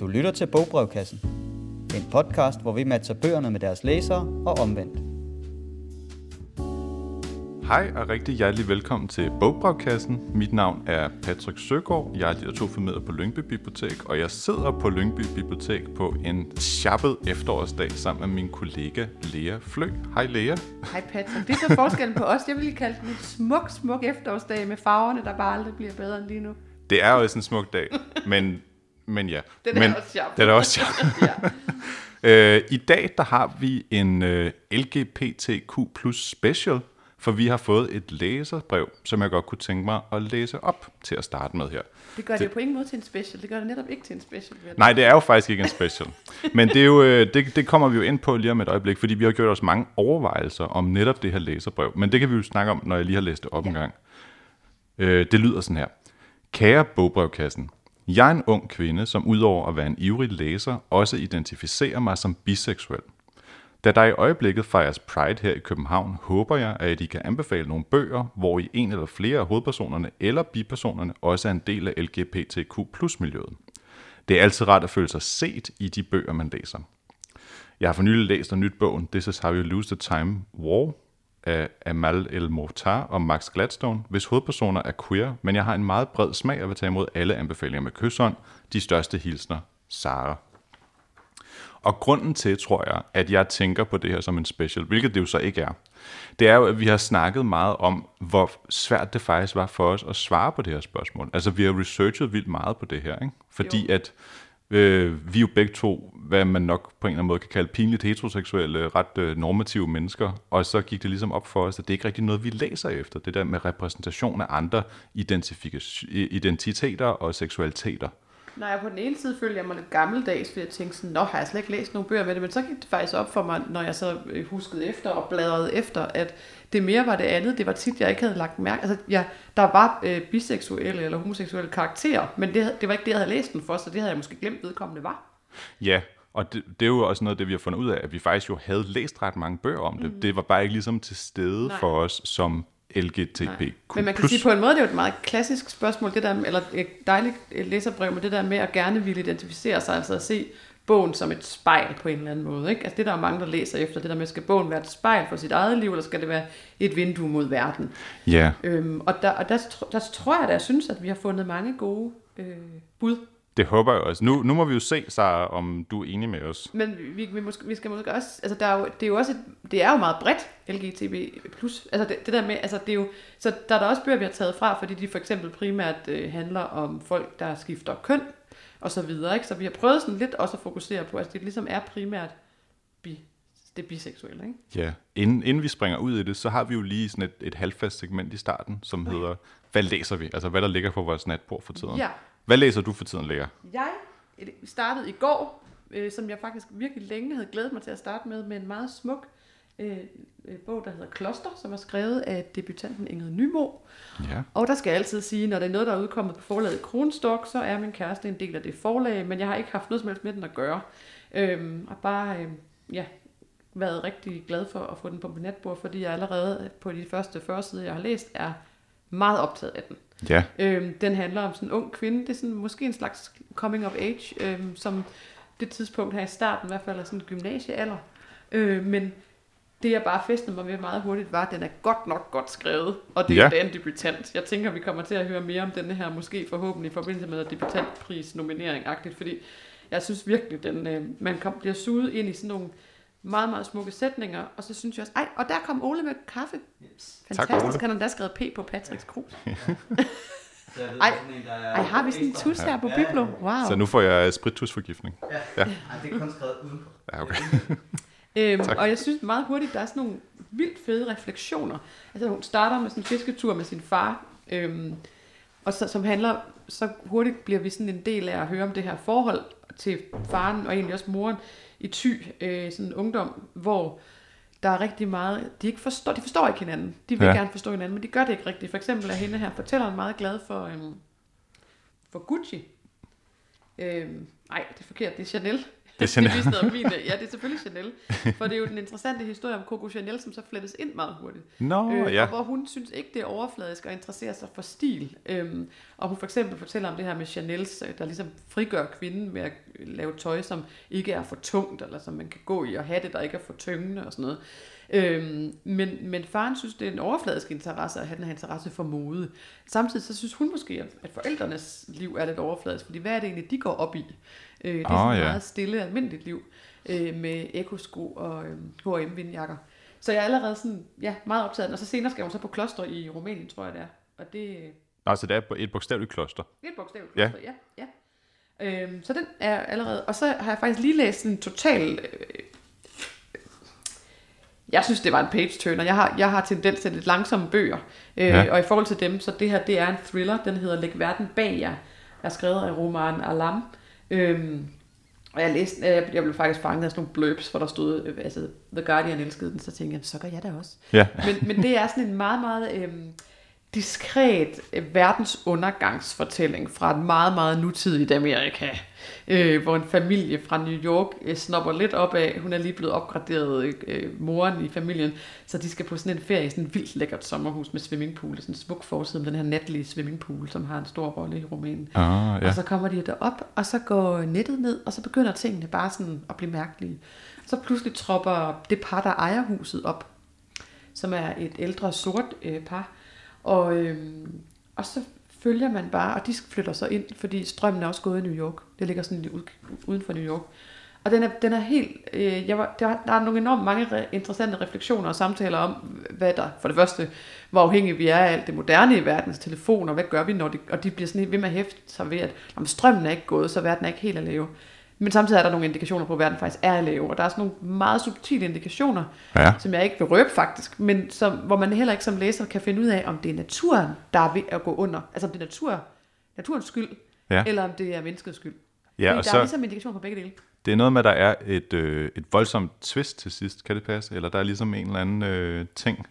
Du lytter til Bogbrevkassen. En podcast, hvor vi matcher bøgerne med deres læsere og omvendt. Hej og rigtig hjertelig velkommen til Bogbrevkassen. Mit navn er Patrick Søgaard. Jeg er litteraturformidler på Lyngby Bibliotek, og jeg sidder på Lyngby Bibliotek på en sjappet efterårsdag sammen med min kollega Lea Flø. Hej Lea. Hej Patrick. Det er så forskellen på os. Jeg vil kalde det en smuk, smuk efterårsdag med farverne, der bare aldrig bliver bedre end lige nu. Det er jo også en smuk dag, men, men ja. Den er men, også sharp. Den er også sharp. Ja. Øh, I dag der har vi en øh, LGBTQ plus special, for vi har fået et læserbrev, som jeg godt kunne tænke mig at læse op til at starte med her. Det gør det, det på ingen måde til en special. Det gør det netop ikke til en special. Nej, det er jo faktisk ikke en special. Men det, er jo, øh, det, det kommer vi jo ind på lige om et øjeblik, fordi vi har gjort os mange overvejelser om netop det her læserbrev. Men det kan vi jo snakke om, når jeg lige har læst det op en gang. Øh, det lyder sådan her. Kære bogbrevkassen, jeg er en ung kvinde, som udover at være en ivrig læser, også identificerer mig som biseksuel. Da der i øjeblikket fejres Pride her i København, håber jeg, at I kan anbefale nogle bøger, hvor I en eller flere af hovedpersonerne eller bipersonerne også er en del af LGBTQ miljøet. Det er altid rart at føle sig set i de bøger, man læser. Jeg har for nylig læst en nyt bogen This is how you lose the time war af Amal El Mortar og Max Gladstone, hvis hovedpersoner er queer, men jeg har en meget bred smag og vil tage imod alle anbefalinger med kysshånd. De største hilsner, Sara. Og grunden til, tror jeg, at jeg tænker på det her som en special, hvilket det jo så ikke er, det er jo, at vi har snakket meget om, hvor svært det faktisk var for os at svare på det her spørgsmål. Altså, vi har researchet vildt meget på det her, ikke? Fordi Jo. at øh, vi er jo begge to, hvad man nok på en eller anden måde kan kalde pinligt heteroseksuelle, ret øh, normative mennesker, og så gik det ligesom op for os, at det ikke rigtig noget, vi læser efter, det der med repræsentation af andre identifik- identiteter og seksualiteter. Nej, på den ene side følte jeg mig lidt gammeldags, fordi jeg tænkte sådan, nå, har jeg slet ikke læst nogen bøger med det, men så gik det faktisk op for mig, når jeg så øh, huskede efter og bladrede efter, at det mere var det andet. Det var tit, jeg ikke havde lagt mærke. Altså, ja, der var øh, biseksuelle eller homoseksuelle karakterer, men det, det var ikke det, jeg havde læst den for, så det havde jeg måske glemt vedkommende var. Ja, og det, det er jo også noget af det, vi har fundet ud af, at vi faktisk jo havde læst ret mange bøger om det. Mm. Det var bare ikke ligesom til stede Nej. for os som LGTBQ+. Men man kan sige på en måde, det er jo et meget klassisk spørgsmål, det der, eller et dejligt læserbrev med det der med at gerne ville identificere sig, altså at se bogen som et spejl på en eller anden måde. Ikke? Altså det der er mange, der læser efter, det der med, skal bogen være et spejl for sit eget liv, eller skal det være et vindue mod verden? Ja, Øhm, og der, og der, tr- der tror jeg, at jeg synes, at vi har fundet mange gode øh, bud. Det håber jeg også. Nu, nu må vi jo se, Sara, om du er enig med os. Men vi, vi, måske, vi skal måske også, altså der er jo, det er jo også, et, det er jo meget bredt, LGTB+. Altså det, det der med, altså det er jo, så der er der også bøger, vi har taget fra, fordi de for eksempel primært øh, handler om folk, der skifter køn, og så videre, ikke? Så vi har prøvet sådan lidt også at fokusere på, at det ligesom er primært bi, det biseksuelle, ikke? Ja, inden, inden vi springer ud i det, så har vi jo lige sådan et, et halvfast segment i starten, som hedder, hvad læser vi? Altså, hvad der ligger på vores natbord for tiden. Ja. Hvad læser du for tiden, Lea? Jeg startede i går, øh, som jeg faktisk virkelig længe havde glædet mig til at starte med, med en meget smuk øh, øh, bog, der hedder Kloster, som er skrevet af debutanten Ingrid Nymo. Ja. Og der skal jeg altid sige, når det er noget, der er udkommet på forlaget Kronstok, så er min kæreste en del af det forlag, men jeg har ikke haft noget som helst med den at gøre. Øhm, og bare øhm, ja, været rigtig glad for at få den på mit natbord, fordi jeg allerede på de første 40 sider, jeg har læst, er meget optaget af den. Ja, Øhm, den handler om sådan en ung kvinde. Det er sådan, måske en slags coming of age, øhm, som det tidspunkt her i starten i hvert fald er sådan gymnasiealder. Øh, men det jeg bare festede mig ved meget hurtigt var, at den er godt nok godt skrevet, og det Ja. er en debutant. Jeg tænker, vi kommer til at høre mere om denne her, måske forhåbentlig i forbindelse med debutantpris nominering-agtigt, fordi jeg synes virkelig, den, øh, man kom, bliver suget ind i sådan nogle meget, meget smukke sætninger, og så synes jeg også, ej, og der kom Ole med kaffe. Fantastisk, Ole. han har da skrevet P på Patricks krus. Jeg ved, Ej, Ej, har vi sådan en tus her på Ja, Biblo? Wow. så nu får jeg sprittusforgiftning. Ja. Ja. Ej, det er kun skrevet udenpå. Ja, okay. Øhm, Tak. og jeg synes meget hurtigt, der er sådan nogle vildt fede refleksioner. Altså hun starter med sådan en fisketur med sin far, øhm, og så, som handler, så hurtigt bliver vi sådan en del af at høre om det her forhold til faren og egentlig også moren i ty, øh, sådan en ungdom, hvor der er rigtig meget, de ikke forstår, de forstår ikke hinanden. De vil Ja. ja. gerne forstå hinanden, men de gør det ikke rigtigt. For eksempel er hende her fortælleren meget glad for, øhm, for Gucci. Øhm, nej, det er forkert, det er Chanel. Det er Chanel. det er min, ja, det er selvfølgelig Chanel. For det er jo den interessante historie om Coco Chanel, som så flettes ind meget hurtigt. Nå, øh, ja. Og hvor hun synes ikke, det er overfladisk at interessere sig for stil. Øhm, og hun for eksempel fortæller om det her med Chanels, øh, der ligesom frigør kvinden med at lave tøj, som ikke er for tungt, eller som man kan gå i og have det, der ikke er for tyngende og sådan noget. Øhm, men, men faren synes, det er en overfladisk interesse at have den her interesse for mode. Samtidig så synes hun måske, at, at forældrenes liv er lidt overfladisk, fordi hvad er det egentlig, de går op i? Øh, det er Åh, sådan ja. meget stille, almindeligt liv øh, med ekosko og øh, H&M vindjakker. Så jeg er allerede sådan, ja, meget optaget af den. Og så senere skal hun så på kloster i Rumænien, tror jeg det er. Og det er Nå, så det er et bogstaveligt kloster. et bogstaveligt Ja. kloster, ja. ja. Øhm, så den er allerede... Og så har jeg faktisk lige læst en total... Øh, jeg synes, det var en page-turner. Jeg har, jeg har tendens til lidt langsomme bøger. Øh, Ja. ja. Og i forhold til dem, så det her, det er en thriller. Den hedder Læg verden bag jer. Er skrevet af Roman Alam. Øhm, og jeg læste, jeg, blev faktisk fanget af sådan nogle blurbs, hvor der stod, øh, altså The Guardian elskede den, så tænkte jeg, så gør jeg det også. Ja. Men, men det er sådan en meget, meget øhm, diskret øh, verdensundergangsfortælling fra et meget, meget nutidigt Amerika, øh, hvor en familie fra New York øh, snopper lidt op af, hun er lige blevet opgraderet øh, moren i familien, så de skal på sådan en ferie i sådan et vildt lækkert sommerhus med swimmingpool, sådan en smuk forside med den her natlige swimmingpool, som har en stor rolle i Rumænien. Ah, ja. Og så kommer de derop, og så går nettet ned, og så begynder tingene bare sådan at blive mærkelige. Så pludselig tropper det par, der ejer huset op, som er et ældre sort øh, par. Og, øhm, og så følger man bare, og de flytter så ind, fordi strømmen er også gået i New York. Det ligger sådan lidt uden for New York. Og den er, den er helt, øh, jeg var, der, der er nogle enormt mange re, interessante refleksioner og samtaler om, hvad der, for det første, hvor afhængige vi er af alt det moderne i verdens telefoner, hvad gør vi, når de, og de bliver sådan helt ved med at hæfte sig ved, at om strømmen er ikke gået, så verden er ikke helt at lave. Men samtidig er der nogle indikationer på, at verden faktisk er at lave, og der er sådan nogle meget subtile indikationer, Ja. som jeg ikke vil røbe faktisk, men som, hvor man heller ikke som læser kan finde ud af, om det er naturen, der er ved at gå under. Altså om det er natur, naturens skyld, Ja. eller om det er menneskets skyld. Ja, Fordi og der så- er ligesom indikationer på begge dele. Det er noget med, at der er et, øh, et voldsomt twist til sidst. Kan det passe? Eller der er ligesom en eller anden øh, ting.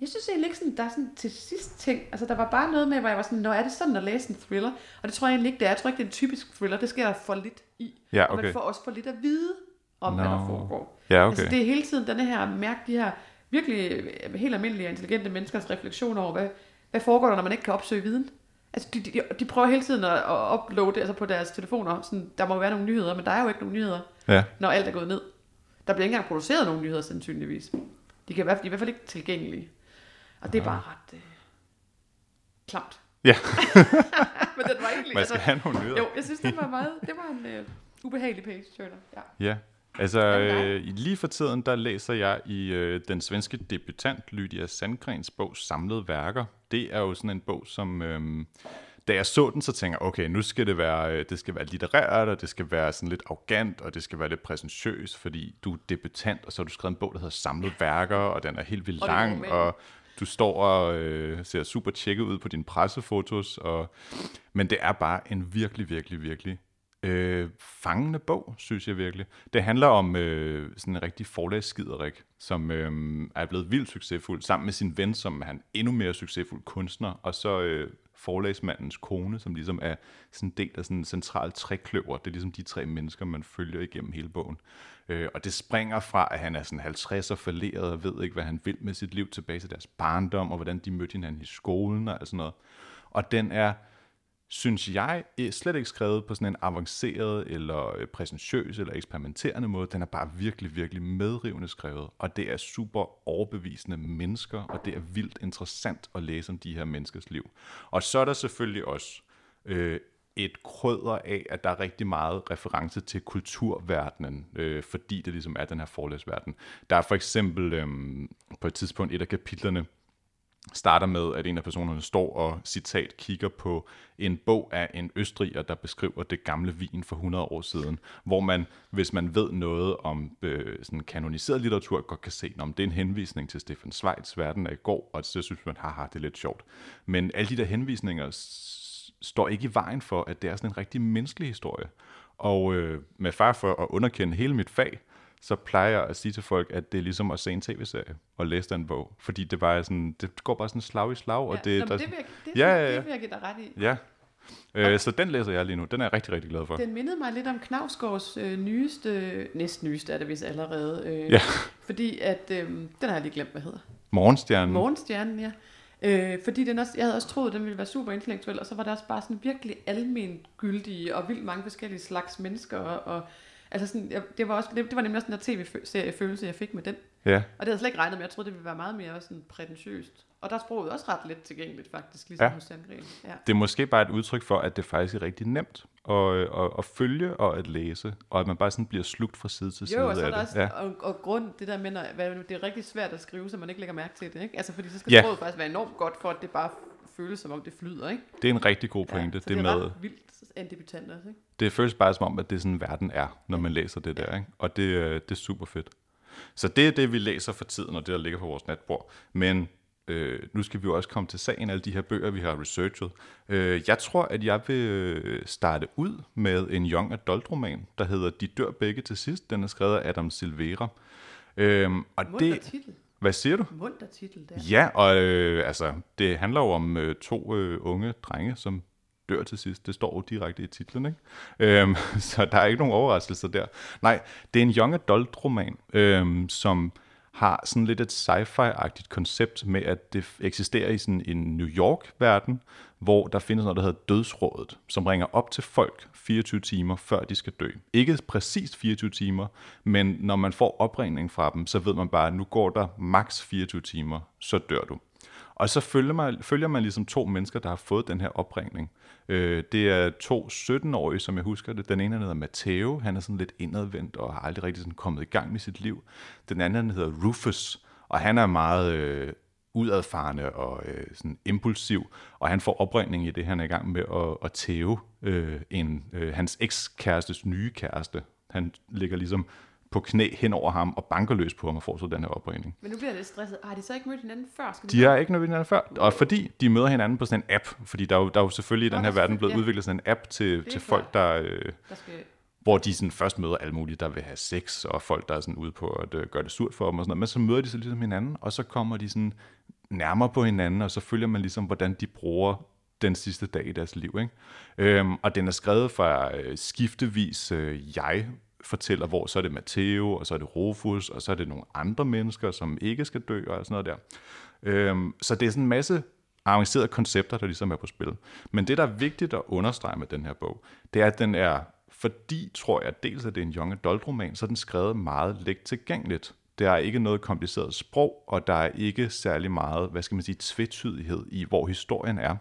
Jeg synes egentlig ikke, sådan, der er sådan til sidst ting. Altså, der var bare noget med, hvor jeg var sådan, når er det sådan at læse en thriller? Og det tror jeg egentlig ikke, det er. Jeg tror ikke, det er en typisk thriller. Det sker der for lidt i. Ja, Og okay. man får også for lidt at vide om, hvad der foregår. Ja, okay. Altså, det er hele tiden denne her, mærke de her virkelig øh, helt almindelige og intelligente menneskers refleksion over, hvad, hvad foregår der, når man ikke kan opsøge viden? Altså, de, de, de prøver hele tiden at, at uploade altså på deres telefoner. Sådan, der må være nogle nyheder, men der er jo ikke nogen nyheder, Ja. når alt er gået ned. Der bliver ikke engang produceret nogen nyheder, sandsynligvis. De, kan i hvert fald, de er i hvert fald ikke tilgængelige. Og det er bare ret øh, klamt. Ja. Men den var egentlig... Man skal have nogle nyheder. Jo, jeg synes, det var meget... Det var en øh, ubehagelig page turner. Ja. Ja, altså øh, lige for tiden, der læser jeg i øh, den svenske debutant Lydia Sandgrens bog Samlede Værker. Det er jo sådan en bog, som... Øh, da jeg så den, så tænker jeg, okay, nu skal det være, øh, det skal være litterært, og det skal være sådan lidt arrogant, og det skal være lidt præsentøs, fordi du er debutant, og så har du skrevet en bog, der hedder Samlede Værker, og den er helt vildt Og lang, roman. og du står og øh, ser super tjekket ud på dine pressefotos, og, men det er bare en virkelig, virkelig, virkelig øh, fangende bog, synes jeg virkelig. Det handler om øh, sådan en rigtig forlagsskiderik, som øh, er blevet vildt succesfuld, sammen med sin ven, som er en endnu mere succesfuld kunstner, og så øh, forlagsmandens kone, som ligesom er sådan en del af sådan en central trækløver. Det er ligesom de tre mennesker, man følger igennem hele bogen. Øh, og det springer fra, at han er sådan 50 og falderet og ved ikke, hvad han vil med sit liv tilbage til deres barndom, og hvordan de mødte hinanden i skolen og alt sådan noget. Og den er, synes jeg, er slet ikke skrevet på sådan en avanceret eller øh, præsentiøs eller eksperimenterende måde. Den er bare virkelig, virkelig medrivende skrevet, og det er super overbevisende mennesker, og det er vildt interessant at læse om de her menneskers liv. Og så er der selvfølgelig også øh, et krødder af, at der er rigtig meget reference til kulturverdenen, øh, fordi det ligesom er den her forlæsverden. Der er for eksempel øh, på et tidspunkt et af kapitlerne, starter med, at en af personerne står og citat kigger på en bog af en østriger, der beskriver det gamle vin for 100 år siden, hvor man, hvis man ved noget om øh, sådan kanoniseret litteratur, godt kan se, om det er en henvisning til Stefan Zweig's Verden af i går, og så synes man, haha, det er lidt sjovt. Men alle de der henvisninger s- står ikke i vejen for, at det er sådan en rigtig menneskelig historie. Og øh, med far for at underkende hele mit fag, så plejer jeg at sige til folk, at det er ligesom at se en tv-serie og læse den bog. Fordi det, bare sådan, det går bare sådan slag i slag. Og ja. det, Nå, der, det, vil jeg, det, Ja, ja, ja, det vil jeg give dig ret i. Ja, Øh, så den læser jeg lige nu. Den er jeg rigtig, rigtig glad for. Den mindede mig lidt om Knavsgaards øh, nyeste, næst nyeste er det vist allerede. Øh, Ja. Fordi at, øh, den har jeg lige glemt, hvad hedder. Morgenstjernen. Morgenstjernen, ja. Øh, fordi den også, jeg havde også troet, at den ville være super intellektuel, og så var der også bare sådan virkelig almen gyldige og vildt mange forskellige slags mennesker. Og, og altså sådan, jeg, det, var også, det, det var nemlig også den der tv-seriefølelse, jeg fik med den. Ja. Og det havde jeg slet ikke regnet med. Jeg troede, det ville være meget mere sådan prætentiøst. Og der er sproget også ret let tilgængeligt, faktisk, ligesom Ja. hos Sandgren. Ja. Det er måske bare et udtryk for, at det faktisk er rigtig nemt at, at, at følge og at læse, og at man bare sådan bliver slugt fra side til side Jo, og så er der også, Ja. og, og grund, det der med, hvad, det er rigtig svært at skrive, så man ikke lægger mærke til det, ikke? Altså, fordi så skal ja. sproget faktisk være enormt godt, for at det bare føles som om, det flyder, ikke? Det er en rigtig god pointe. Ja, det, det, med, er ret vildt en debutant også, ikke? det føles bare som om, at det er sådan, verden er, når man læser det der. Ikke? Og det, øh, det er super fedt. Så det er det, vi læser for tiden, og det, der ligger på vores natbord. Men øh, nu skal vi jo også komme til sagen, alle de her bøger, vi har researchet. Øh, jeg tror, at jeg vil øh, starte ud med en young adult roman, der hedder De dør begge til sidst. Den er skrevet af Adam Silvera. Øhm, og Munter det, titel. Hvad siger du? Munter titel, der. Ja, og øh, altså, det handler jo om øh, to øh, unge drenge, som dør til sidst. Det står jo direkte i titlen, ikke? Øhm, så der er ikke nogen overraskelser der. Nej, det er en young adult roman, øhm, som har sådan lidt et sci-fi-agtigt koncept med, at det eksisterer i sådan en New York-verden, hvor der findes noget, der hedder dødsrådet, som ringer op til folk 24 timer, før de skal dø. Ikke præcis 24 timer, men når man får opringning fra dem, så ved man bare, at nu går der maks 24 timer, så dør du. Og så følger man, følger man ligesom to mennesker, der har fået den her opringning. Øh, det er to 17-årige, som jeg husker det. Den ene hedder Matteo, han er sådan lidt indadvendt og har aldrig rigtig sådan kommet i gang med sit liv. Den anden han hedder Rufus, og han er meget øh, udadfarende og øh, sådan impulsiv, og han får opringning i det, han er i gang med at, at tæve øh, en, øh, hans ekskærestes nye kæreste. Han ligger ligesom på knæ hen over ham og banker løs på ham og får så den her opringning. Men nu bliver jeg lidt stresset. Har de så ikke mødt hinanden før? Skal De har ikke nødt hinanden før, og fordi de møder hinanden på sådan en app, fordi der er jo, der er jo selvfølgelig i den her er verden blevet selvfølgelig- udviklet sådan en app til, til folk, der, øh, Der skal hvor de sådan først møder alle mulige, der vil have sex, og folk, der er sådan ude på at øh, gøre det surt for dem og sådan noget. Men så møder de så ligesom hinanden, og så kommer de sådan nærmere på hinanden, og så følger man ligesom, hvordan de bruger den sidste dag i deres liv. Ikke? Øhm, og den er skrevet fra øh, skiftevis øh, jeg fortæller, hvor så er det Matteo, og så er det Rufus, og så er det nogle andre mennesker, som ikke skal dø, og sådan noget der. Øhm, så det er sådan en masse avancerede koncepter, der ligesom er på spil. Men det, der er vigtigt at understrege med den her bog, det er, at den er, fordi tror jeg, dels at det er en young adult roman, så er den skrevet meget let tilgængeligt. Der er ikke noget kompliceret sprog, og der er ikke særlig meget, hvad skal man sige, tvetydighed i, hvor historien er.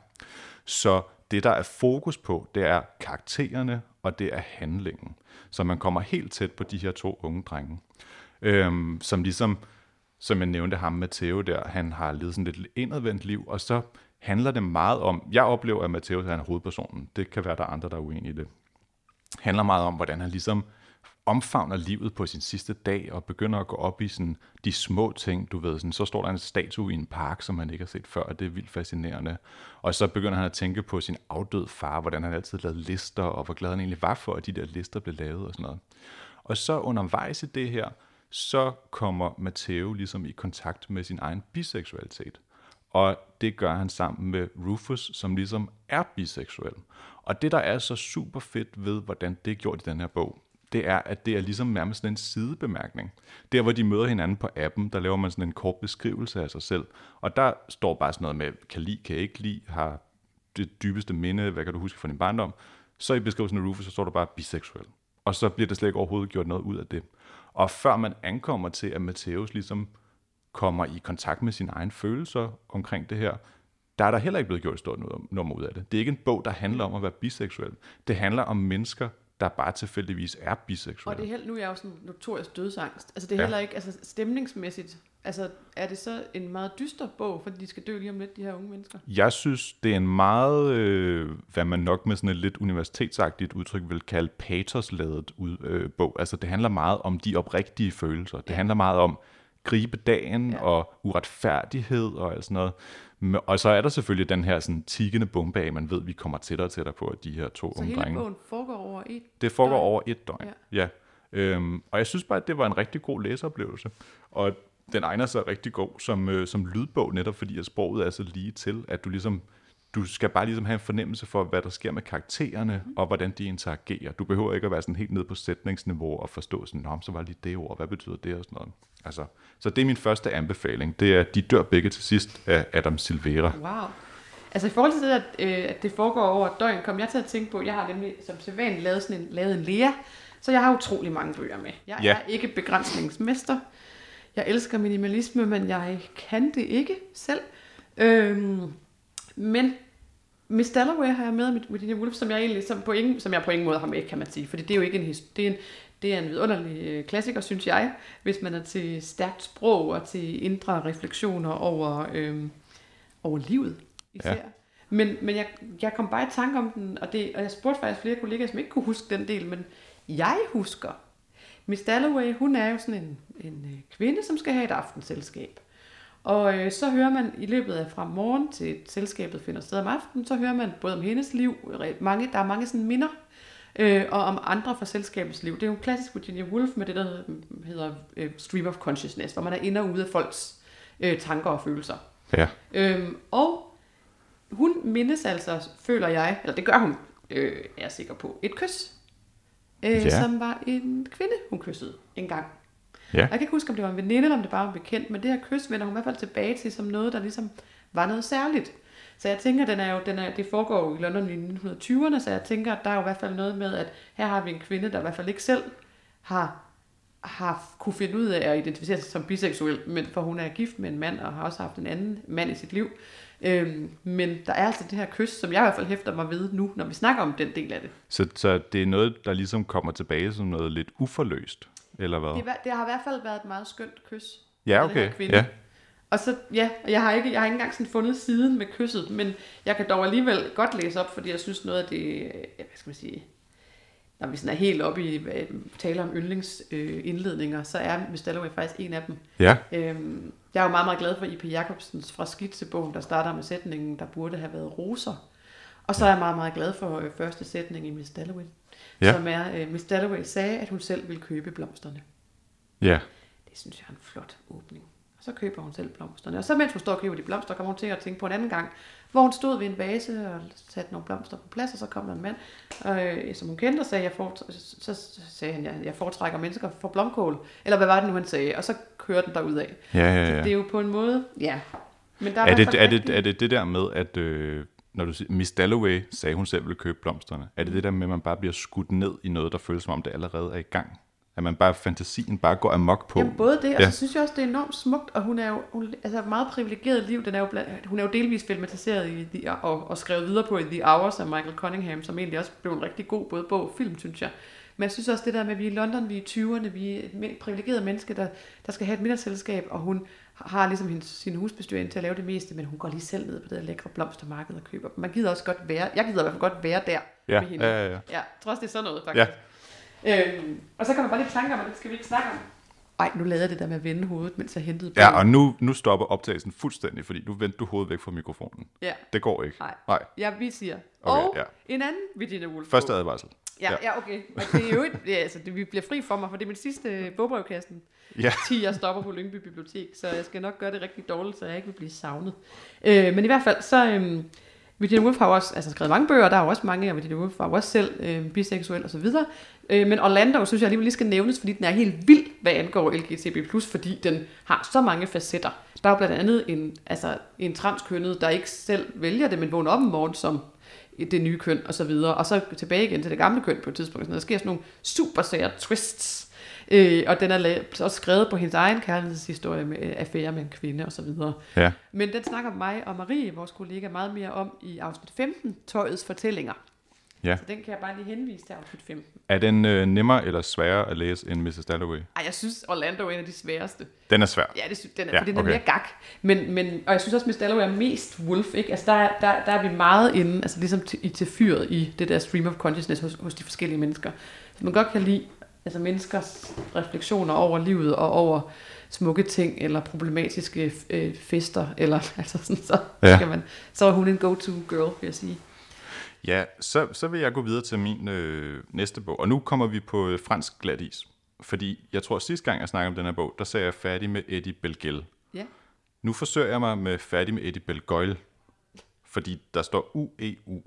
Så det, der er fokus på, det er karaktererne, og det er handlingen. Så man kommer helt tæt på de her to unge drenge, øhm, som ligesom, som jeg nævnte ham Matteo der, han har levet sådan lidt indadvendt liv, og så handler det meget om, jeg oplever, at Matteo han er hovedpersonen, det kan være, der er andre, der er uenige i det, handler meget om, hvordan han ligesom omfavner livet på sin sidste dag, og begynder at gå op i sådan de små ting, du ved, sådan, så står der en statue i en park, som han ikke har set før, og det er vildt fascinerende. Og så begynder han at tænke på sin afdøde far, hvordan han altid lavede lister, og hvor glad han egentlig var for, at de der lister blev lavet og sådan noget. Og så undervejs i det her, så kommer Matteo ligesom i kontakt med sin egen biseksualitet. Og det gør han sammen med Rufus, som ligesom er biseksuel. Og det, der er så super fedt ved, hvordan det er gjort i den her bog, det er, at det er ligesom nærmest sådan en sidebemærkning. Der, hvor de møder hinanden på appen, der laver man sådan en kort beskrivelse af sig selv. Og der står bare sådan noget med, kan lide, kan ikke lide, har det dybeste minde, hvad kan du huske fra din barndom? Så i beskrivelsen af Rufus, så står der bare biseksuel. Og så bliver der slet ikke overhovedet gjort noget ud af det. Og før man ankommer til, at Matthæus ligesom kommer i kontakt med sine egne følelser omkring det her, der er der heller ikke blevet gjort et stort nummer ud af det. Det er ikke en bog, der handler om at være biseksuel. Det handler om mennesker, der bare tilfældigvis er Og biseksuelle. det er helt, nu er jeg jo sådan notorisk dødsangst. Altså det er Ja. heller ikke, altså stemningsmæssigt, altså er det så en meget dyster bog, fordi de skal dø lige om lidt, de her unge mennesker? Jeg synes, det er en meget, øh, hvad man nok med sådan et lidt universitetsagtigt udtryk vil kalde patosladet ud, øh, bog. Altså det handler meget om de oprigtige følelser. Det handler meget om gribe dagen Ja. og uretfærdighed og alt sådan noget. Og så er der selvfølgelig den her sådan tiggende bombe af, man ved, vi kommer tættere og tættere på, at de her to Så unge hele drenge. bogen foregår over et Det foregår døgn. over et døgn. Ja. Ja. ja. Øhm, og jeg synes bare, at det var en rigtig god læseoplevelse. Og den egner sig rigtig god som, øh, som lydbog, netop fordi at sproget er så lige til, at du ligesom du skal bare ligesom have en fornemmelse for, hvad der sker med karaktererne, mm. og hvordan de interagerer. Du behøver ikke at være sådan helt ned på sætningsniveau og forstå sådan, Nå, så var lige det ord, hvad betyder det og sådan noget. Altså, så det er min første anbefaling. Det er De dør begge til sidst af Adam Silvera. Wow. Altså i forhold til det, at, øh, at det foregår over døgn, kom jeg til at tænke på, jeg har nemlig som sædvanligt lavet, sådan en, lavet en lære, så jeg har utrolig mange bøger med. Jeg Ja. er ikke begrænsningsmester. Jeg elsker minimalisme, men jeg kan det ikke selv. Øhm, men Miss Dalloway har jeg med med Virginia Woolf, som jeg egentlig som på ingen, som jeg på ingen måde har med, kan man sige. Fordi det er jo ikke en, det er en, det er en vidunderlig øh, klassiker, synes jeg, hvis man er til stærkt sprog og til indre refleksioner over, øhm, over livet især. Ja. Ja. Men, men jeg, jeg kom bare i tanke om den, og, det, og jeg spurgte faktisk flere kollegaer, som ikke kunne huske den del, men jeg husker. Miss Dalloway, hun er jo sådan en, en øh, kvinde, som skal have et aftenselskab. Og øh, så hører man i løbet af fra morgen til selskabet finder sted om aftenen, så hører man både om hendes liv, mange, der er mange sådan minder, øh, og om andre fra selskabets liv. Det er jo en klassisk Virginia Woolf med det, der hedder, øh, stream of consciousness, hvor man er inde og ude af folks øh, tanker og følelser. Ja. Øhm, og hun mindes altså, føler jeg, eller det gør hun, øh, er jeg sikker på, et kys, øh, ja. som var en kvinde, hun kyssede en gang. Ja. Jeg kan ikke huske, om det var en veninde, eller om det bare var en bekendt, men det her kys vender hun i hvert fald tilbage til som noget, der ligesom var noget særligt. Så jeg tænker, den er jo, den er, det foregår jo i London i 1920'erne, så jeg tænker, at der er jo i hvert fald noget med, at her har vi en kvinde, der i hvert fald ikke selv har, har kunne finde ud af at identificere sig som biseksuel, men for hun er gift med en mand, og har også haft en anden mand i sit liv. Øhm, men der er altså det her kys, som jeg i hvert fald hæfter mig ved nu, når vi snakker om den del af det. Så, så det er noget, der ligesom kommer tilbage som noget lidt uforløst, eller hvad? Det, det har i hvert fald været et meget skønt kys. Ja, af den her okay. kvinde. Ja. Og så, ja, jeg har ikke, jeg har ikke engang sådan fundet siden med kysset, men jeg kan dog alligevel godt læse op, fordi jeg synes noget af det, øh, hvad skal man sige, når vi sådan er helt oppe i taler om yndlingsindledninger, så er Miss Dalloway faktisk en af dem. Ja. Øhm, jeg er jo meget, meget glad for I.P. Jacobsens fra Skitsebogen, der starter med sætningen, der burde have været roser. Og så er jeg meget, meget glad for øh, første sætning i Miss Dalloway. Ja. som er, øh, Miss Dalloway sagde, at hun selv ville købe blomsterne. Ja. Det synes jeg er en flot åbning. Og så køber hun selv blomsterne. Og så mens hun står og køber de blomster, kommer hun til at tænke på en anden gang, hvor hun stod ved en vase og satte nogle blomster på plads, og så kom der en mand, øh, som hun kendte, og sagde, jeg så, sagde han, jeg, jeg foretrækker mennesker for blomkål. Eller hvad var det nu, han sagde? Og så kørte den derud af. Ja, ja, Så ja. det er jo på en måde, ja. Men der Er hvert det, er, det, er det det der med, at øh, når du siger, Miss Dalloway sagde, hun selv ville købe blomsterne, er det det der med, at man bare bliver skudt ned i noget, der føles som om det allerede er i gang? At man bare, fantasien bare går amok på? Jamen både det, og Ja. så synes jeg også, det er enormt smukt, og hun er jo hun, altså et meget privilegeret liv. Den er jo blandt, hun er jo delvis filmatiseret i The, og, og skrevet videre på i The Hours af Michael Cunningham, som egentlig også blev en rigtig god både bog og film, synes jeg. Men jeg synes også det der med, at vi er i London, vi er i 20'erne, vi er privilegeret menneske, der, der skal have et middagsselskab, og hun har ligesom hendes, sin husbestyrer ind til at lave det meste, men hun går lige selv ned på det der lækre blomstermarked og køber dem. Man gider også godt være, jeg gider i hvert fald godt være der Ja, med hende. ja, ja, ja. Ja, også, det er sådan noget, faktisk. Ja. Øhm, og så kommer bare lidt tanker om, at det skal vi ikke snakke om. Ej, nu lavede jeg det der med at vende hovedet, mens jeg hentede Ja, bogen. og nu, nu stopper optagelsen fuldstændig, fordi nu vendte du hovedet væk fra mikrofonen. Ja, Det går ikke. nej. Nej. Ja, vi siger. Okay, og ja. en anden Virginia Woolf. Første advarsel. Ja, ja. ja, okay. Men det er jo et, ja, altså, det, vi bliver fri for mig, for det er min sidste bogbrevkassen. Ja. 10, jeg stopper på Lyngby Bibliotek, så jeg skal nok gøre det rigtig dårligt, så jeg ikke vil blive savnet. Øh, men i hvert fald, så... Øhm, Virginia Woolf har jo også altså, skrevet mange bøger, der er jo også mange, og Virginia Woolf var jo også selv øh, biseksuel og så videre. Øh, men Orlando synes jeg alligevel lige skal nævnes, fordi den er helt vild, hvad angår LGTB+, fordi den har så mange facetter. Der er jo blandt andet en, altså, en transkønnet, der ikke selv vælger det, men vågner op om morgenen som det nye køn og så videre, og så tilbage igen til det gamle køn på et tidspunkt. Så der sker sådan nogle super sære twists, øh, og den er la- også skrevet på hendes egen kærlighedshistorie med øh, affære med en kvinde og så videre. Ja. Men den snakker mig og Marie, vores kollega, meget mere om i afsnit 15, Tøjets fortællinger. Ja. Så den kan jeg bare lige henvise til afsnit 15. Er den øh, nemmere eller sværere at læse end Mrs. Dalloway? Ej, jeg synes, Orlando er en af de sværeste. Den er svær. Ja, det synes, den er, Ja, fordi den er okay. mere gak. Men, men, og jeg synes også, Miss Dalloway er mest wolf, ikke? Altså, der, er- der, der er vi meget inde, altså ligesom i til fyret i det der stream of consciousness hos, hos de forskellige mennesker. Så man godt kan lide altså menneskers refleksioner over livet og over smukke ting, eller problematiske øh, fester, eller altså sådan, så, ja. skal man, så er hun en go-to girl, vil jeg sige. Ja, så, så vil jeg gå videre til min øh, næste bog. Og nu kommer vi på øh, fransk glatis. Fordi jeg tror, sidste gang jeg snakkede om den her bog, der sagde jeg færdig med Eddie Belgel. Ja. Nu forsøger jeg mig med færdig med Eddie Belgøjl. fordi der står UEU.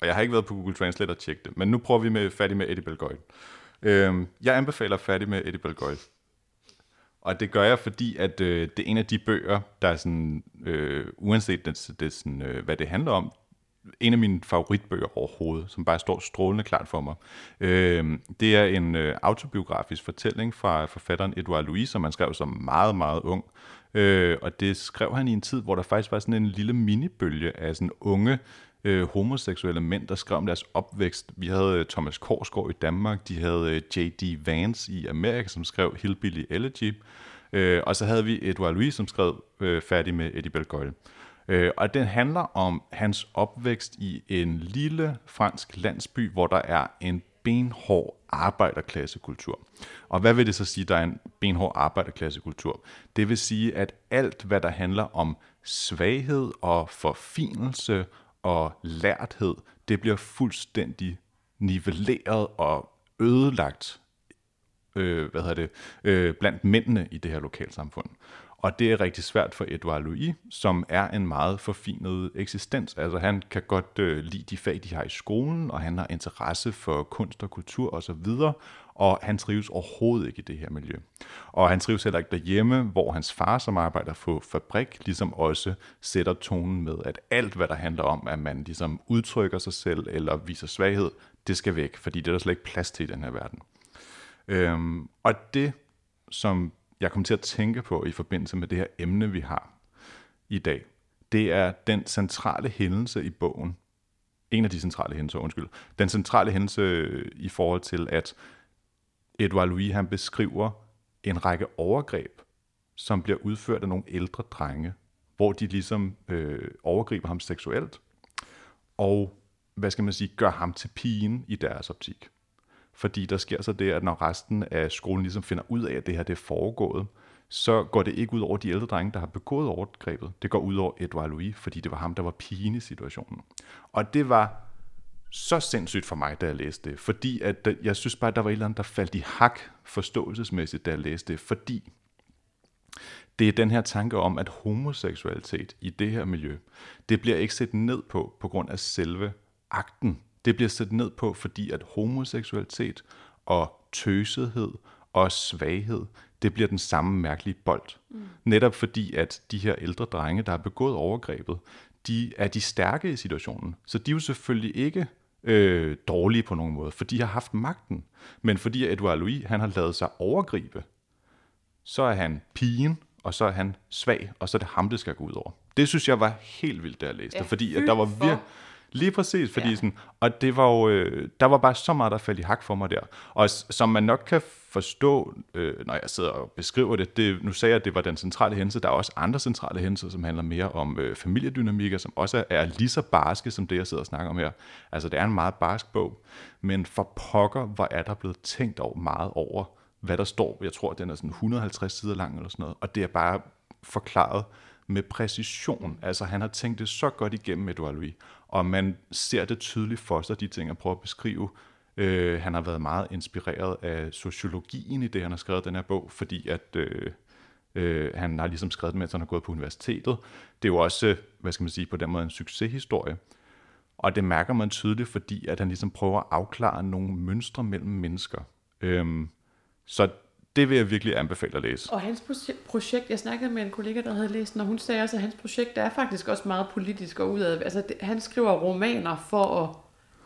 Og jeg har ikke været på Google Translate og tjekket det, men nu prøver vi med færdig med Eddie Belgoyle. Øhm, jeg anbefaler færdig med Eddie Belgoyle. Og det gør jeg, fordi at øh, det er en af de bøger, der er sådan, øh, uanset det, det, sådan, øh, hvad det handler om, en af mine favoritbøger overhovedet, som bare står strålende klart for mig. Øh, det er en øh, autobiografisk fortælling fra forfatteren Edouard Louis, som han skrev som meget, meget ung. Øh, og det skrev han i en tid, hvor der faktisk var sådan en lille minibølge af sådan unge øh, homoseksuelle mænd, der skrev om deres opvækst. Vi havde øh, Thomas Korsgaard i Danmark, de havde øh, J.D. Vance i Amerika, som skrev Hillbilly Elegy, øh, og så havde vi Edouard Louis, som skrev øh, Færdig med Eddie Belgoyle. Øh, og den handler om hans opvækst i en lille fransk landsby, hvor der er en benhård arbejderklassekultur. Og hvad vil det så sige, der er en benhård arbejderklassekultur? Det vil sige, at alt, hvad der handler om svaghed og forfinelse og lærthed, det bliver fuldstændig nivelleret og ødelagt øh, hvad hedder det, øh, blandt mændene i det her lokalsamfund. Og det er rigtig svært for Edouard Louis, som er en meget forfinet eksistens. Altså han kan godt øh, lide de fag, de har i skolen, og han har interesse for kunst og kultur osv., og han trives overhovedet ikke i det her miljø. Og han trives heller ikke derhjemme, hvor hans far, som arbejder på fabrik, ligesom også sætter tonen med, at alt, hvad der handler om, at man ligesom udtrykker sig selv eller viser svaghed, det skal væk, fordi det er der slet ikke plads til i den her verden. Øhm, og det, som jeg kom til at tænke på i forbindelse med det her emne, vi har i dag, det er den centrale hændelse i bogen. En af de centrale hændelser, undskyld. Den centrale hændelse øh, i forhold til, at Edouard Louis han beskriver en række overgreb, som bliver udført af nogle ældre drenge, hvor de ligesom øh, overgriber ham seksuelt, og hvad skal man sige, gør ham til pigen i deres optik. Fordi der sker så det, at når resten af skolen ligesom finder ud af, at det her det er foregået, så går det ikke ud over de ældre drenge, der har begået overgrebet. Det går ud over Edouard Louis, fordi det var ham, der var pigen i situationen. Og det var så sindssygt for mig, da jeg læste det, fordi at øh, jeg synes bare, at der var et eller andet, der faldt i hak forståelsesmæssigt, da jeg læste det, fordi det er den her tanke om, at homoseksualitet i det her miljø, det bliver ikke set ned på på grund af selve akten. Det bliver set ned på, fordi at homoseksualitet og tøsethed og svaghed, det bliver den samme mærkelige bold. Mm. Netop fordi, at de her ældre drenge, der har begået overgrebet, de er de stærke i situationen. Så de er jo selvfølgelig ikke øh, dårlige på nogen måde, for de har haft magten. Men fordi Edouard Louis han har lavet sig overgribe, så er han pigen, og så er han svag, og så er det ham, det skal gå ud over. Det synes jeg var helt vildt, da jeg læste fordi at der var virkelig... Lige præcis, fordi ja. sådan, og det var jo, øh, der var bare så meget, der faldt i hak for mig der. Og som man nok kan forstå, øh, når jeg sidder og beskriver det, det, nu sagde jeg, at det var den centrale hændelse, der er også andre centrale hændelser, som handler mere om øh, familiedynamikker, som også er lige så barske, som det, jeg sidder og snakker om her. Altså, det er en meget barsk bog, men for pokker, hvor er der blevet tænkt over meget over, hvad der står. Jeg tror, den er sådan 150 sider lang eller sådan noget, og det er bare forklaret med præcision. Altså han har tænkt det så godt igennem, Edouard Louis, og man ser det tydeligt for sig, de ting, jeg prøver at beskrive. Øh, han har været meget inspireret af sociologien i det, han har skrevet den her bog, fordi at øh, øh, han har ligesom skrevet den, mens han har gået på universitetet. Det er jo også, hvad skal man sige, på den måde en succeshistorie. Og det mærker man tydeligt, fordi at han ligesom prøver at afklare nogle mønstre mellem mennesker. Øhm, så det vil jeg virkelig anbefale at læse. Og hans projekt, jeg snakkede med en kollega, der havde læst den, og hun sagde også, at hans projekt er faktisk også meget politisk og udad. Altså, det, han skriver romaner for at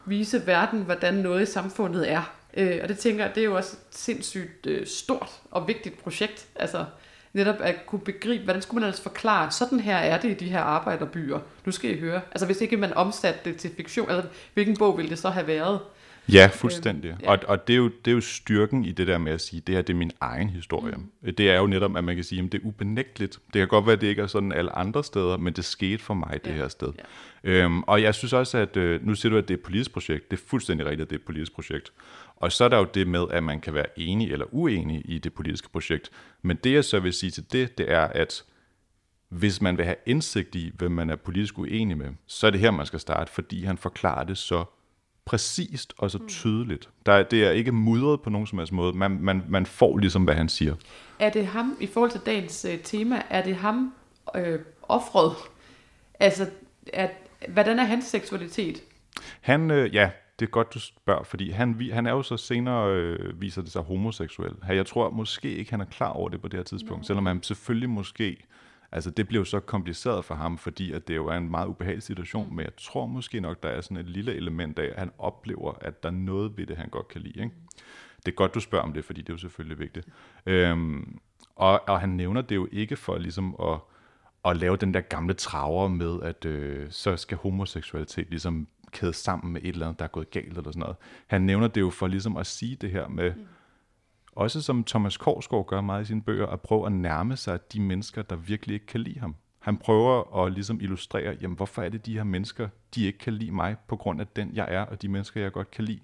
vise verden, hvordan noget i samfundet er. Øh, og det tænker jeg, det er jo også et sindssygt øh, stort og vigtigt projekt. Altså, netop at kunne begribe, hvordan skulle man ellers forklare, sådan her er det i de her arbejderbyer. Nu skal I høre. Altså hvis ikke man omsatte det til fiktion, altså hvilken bog ville det så have været? Ja, fuldstændig. Øhm, ja. Og, og det, er jo, det er jo styrken i det der med at sige, det her det er min egen historie. Mm. Det er jo netop, at man kan sige, at det er ubenægteligt. Det kan godt være, at det ikke er sådan alle andre steder, men det skete for mig det ja. her sted. Ja. Øhm, og jeg synes også, at øh, nu siger du, at det er et politisk projekt. Det er fuldstændig rigtigt, at det er et politisk projekt. Og så er der jo det med, at man kan være enig eller uenig i det politiske projekt. Men det jeg så vil sige til det, det er, at hvis man vil have indsigt i, hvem man er politisk uenig med, så er det her, man skal starte, fordi han forklarer det så præcist og så mm. tydeligt. Der, det er ikke mudret på nogen som helst måde. Man, man, man får ligesom, hvad han siger. Er det ham, i forhold til dagens øh, tema, er det ham øh, offret? Altså, er, hvordan er hans seksualitet? Han, øh, ja, det er godt, du spørger, fordi han, han er jo så senere, øh, viser det sig homoseksuel. Jeg tror måske ikke, han er klar over det på det her tidspunkt, selvom han selvfølgelig måske, altså det bliver jo så kompliceret for ham, fordi at det jo er en meget ubehagelig situation, men jeg tror måske nok, der er sådan et lille element af, at han oplever, at der er noget ved det, han godt kan lide. Ikke? Det er godt, du spørger om det, fordi det er jo selvfølgelig vigtigt. Øhm, og, og han nævner det jo ikke for ligesom at, at lave den der gamle traver med, at øh, så skal homoseksualitet ligesom kædes sammen med et eller andet, der er gået galt eller sådan noget. Han nævner det jo for ligesom at sige det her med, mm også som Thomas Korsgaard gør meget i sine bøger, at prøve at nærme sig de mennesker, der virkelig ikke kan lide ham. Han prøver at ligesom illustrere, jamen hvorfor er det de her mennesker, de ikke kan lide mig, på grund af den jeg er, og de mennesker, jeg godt kan lide.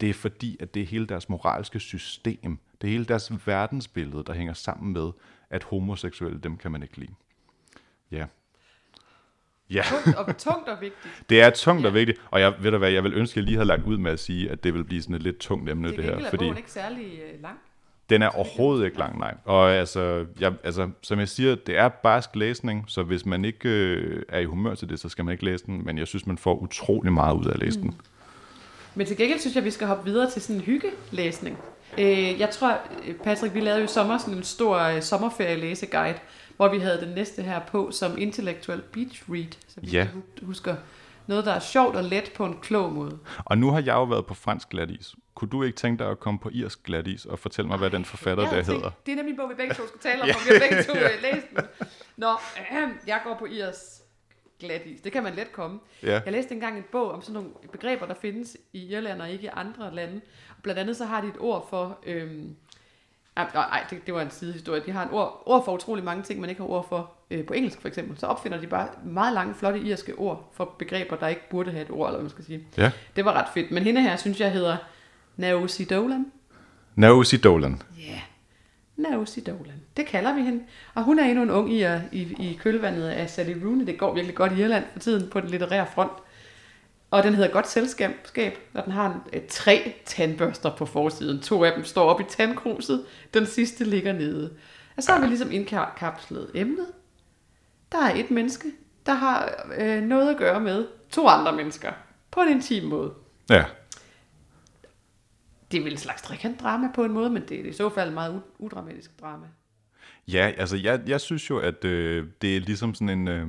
Det er fordi, at det er hele deres moralske system, det er hele deres verdensbillede, der hænger sammen med, at homoseksuelle, dem kan man ikke lide. Ja. Ja, Tungt og, tungt og vigtigt. det er tungt og Ja. vigtigt, og jeg ved du hvad, jeg vil ønske, at jeg lige havde lagt ud med at sige, at det vil blive sådan et lidt tungt emne, Det, det, her, fordi bogen ikke særlig øh, lang. den er overhovedet ikke lang, nej. Og altså, jeg, altså, som jeg siger, det er barsk læsning, så hvis man ikke øh, er i humør til det, så skal man ikke læse den, men jeg synes, man får utrolig meget ud af at læse den. Men til gengæld synes jeg, vi skal hoppe videre til sådan en hyggelæsning. Øh, jeg tror, Patrick, vi lavede jo i sommer sådan en stor øh, sommerferielæseguide, hvor vi havde den næste her på som Intellectual Beach Read, så vi Ja. husker noget, der er sjovt og let på en klog måde. Og nu har jeg jo været på fransk glatis. Kunne du ikke tænke dig at komme på irsk glatis og fortælle mig, hvad den forfatter der tænkt, hedder? Det er nemlig en bog, vi begge to skal tale om, og vi har begge to øh, læst den. Nå, øh, jeg går på Irs glatis. Det kan man let komme. Ja. Jeg læste engang en bog om sådan nogle begreber, der findes i Irland og ikke i andre lande. Og blandt andet så har de et ord for... Øhm, Nej, det, det var en sidehistorie. De har et ord, ord for utrolig mange ting, man ikke har ord for øh, på engelsk for eksempel. Så opfinder de bare meget lange, flotte irske ord for begreber, der ikke burde have et ord, eller hvad man skal sige. Ja. Det var ret fedt. Men hende her, synes jeg, hedder Naosi Dolan. Nausi Dolan. Ja, yeah. Naosi Dolan. Det kalder vi hende. Og hun er endnu en ung ir i, i kølvandet af Sally Rooney. Det går virkelig godt i Irland for tiden på den litterære front. Og den hedder Godt Selskab, og den har en, tre tandbørster på forsiden. To af dem står op i tandkruset, den sidste ligger nede. Og så har vi ligesom indkapslet emnet. Der er et menneske, der har øh, noget at gøre med to andre mennesker. På en intim måde. Ja. Det er vel en slags trekantdrama på en måde, men det er i så fald et meget udramatisk drama. Ja, altså jeg, jeg synes jo, at øh, det er ligesom sådan en... Øh,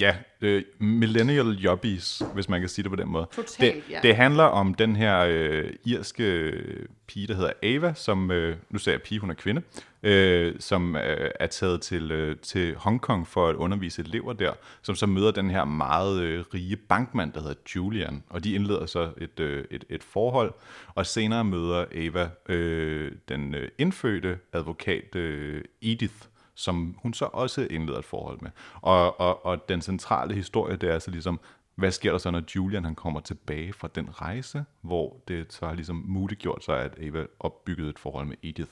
ja, øh, millennial jobbies, hvis man kan sige det på den måde. Totalt, det, ja. det handler om den her øh, irske øh, pige, der hedder Ava, som, øh, nu sagde jeg pige, hun er kvinde, øh, som øh, er taget til, øh, til Hongkong for at undervise elever der, som så møder den her meget øh, rige bankmand, der hedder Julian, og de indleder så et, øh, et, et forhold, og senere møder Ava øh, den øh, indfødte advokat øh, Edith, som hun så også indleder et forhold med. Og, og, og den centrale historie, det er så ligesom, hvad sker der så, når Julian han kommer tilbage fra den rejse, hvor det så har ligesom muliggjort sig, at Ava opbyggede et forhold med Edith.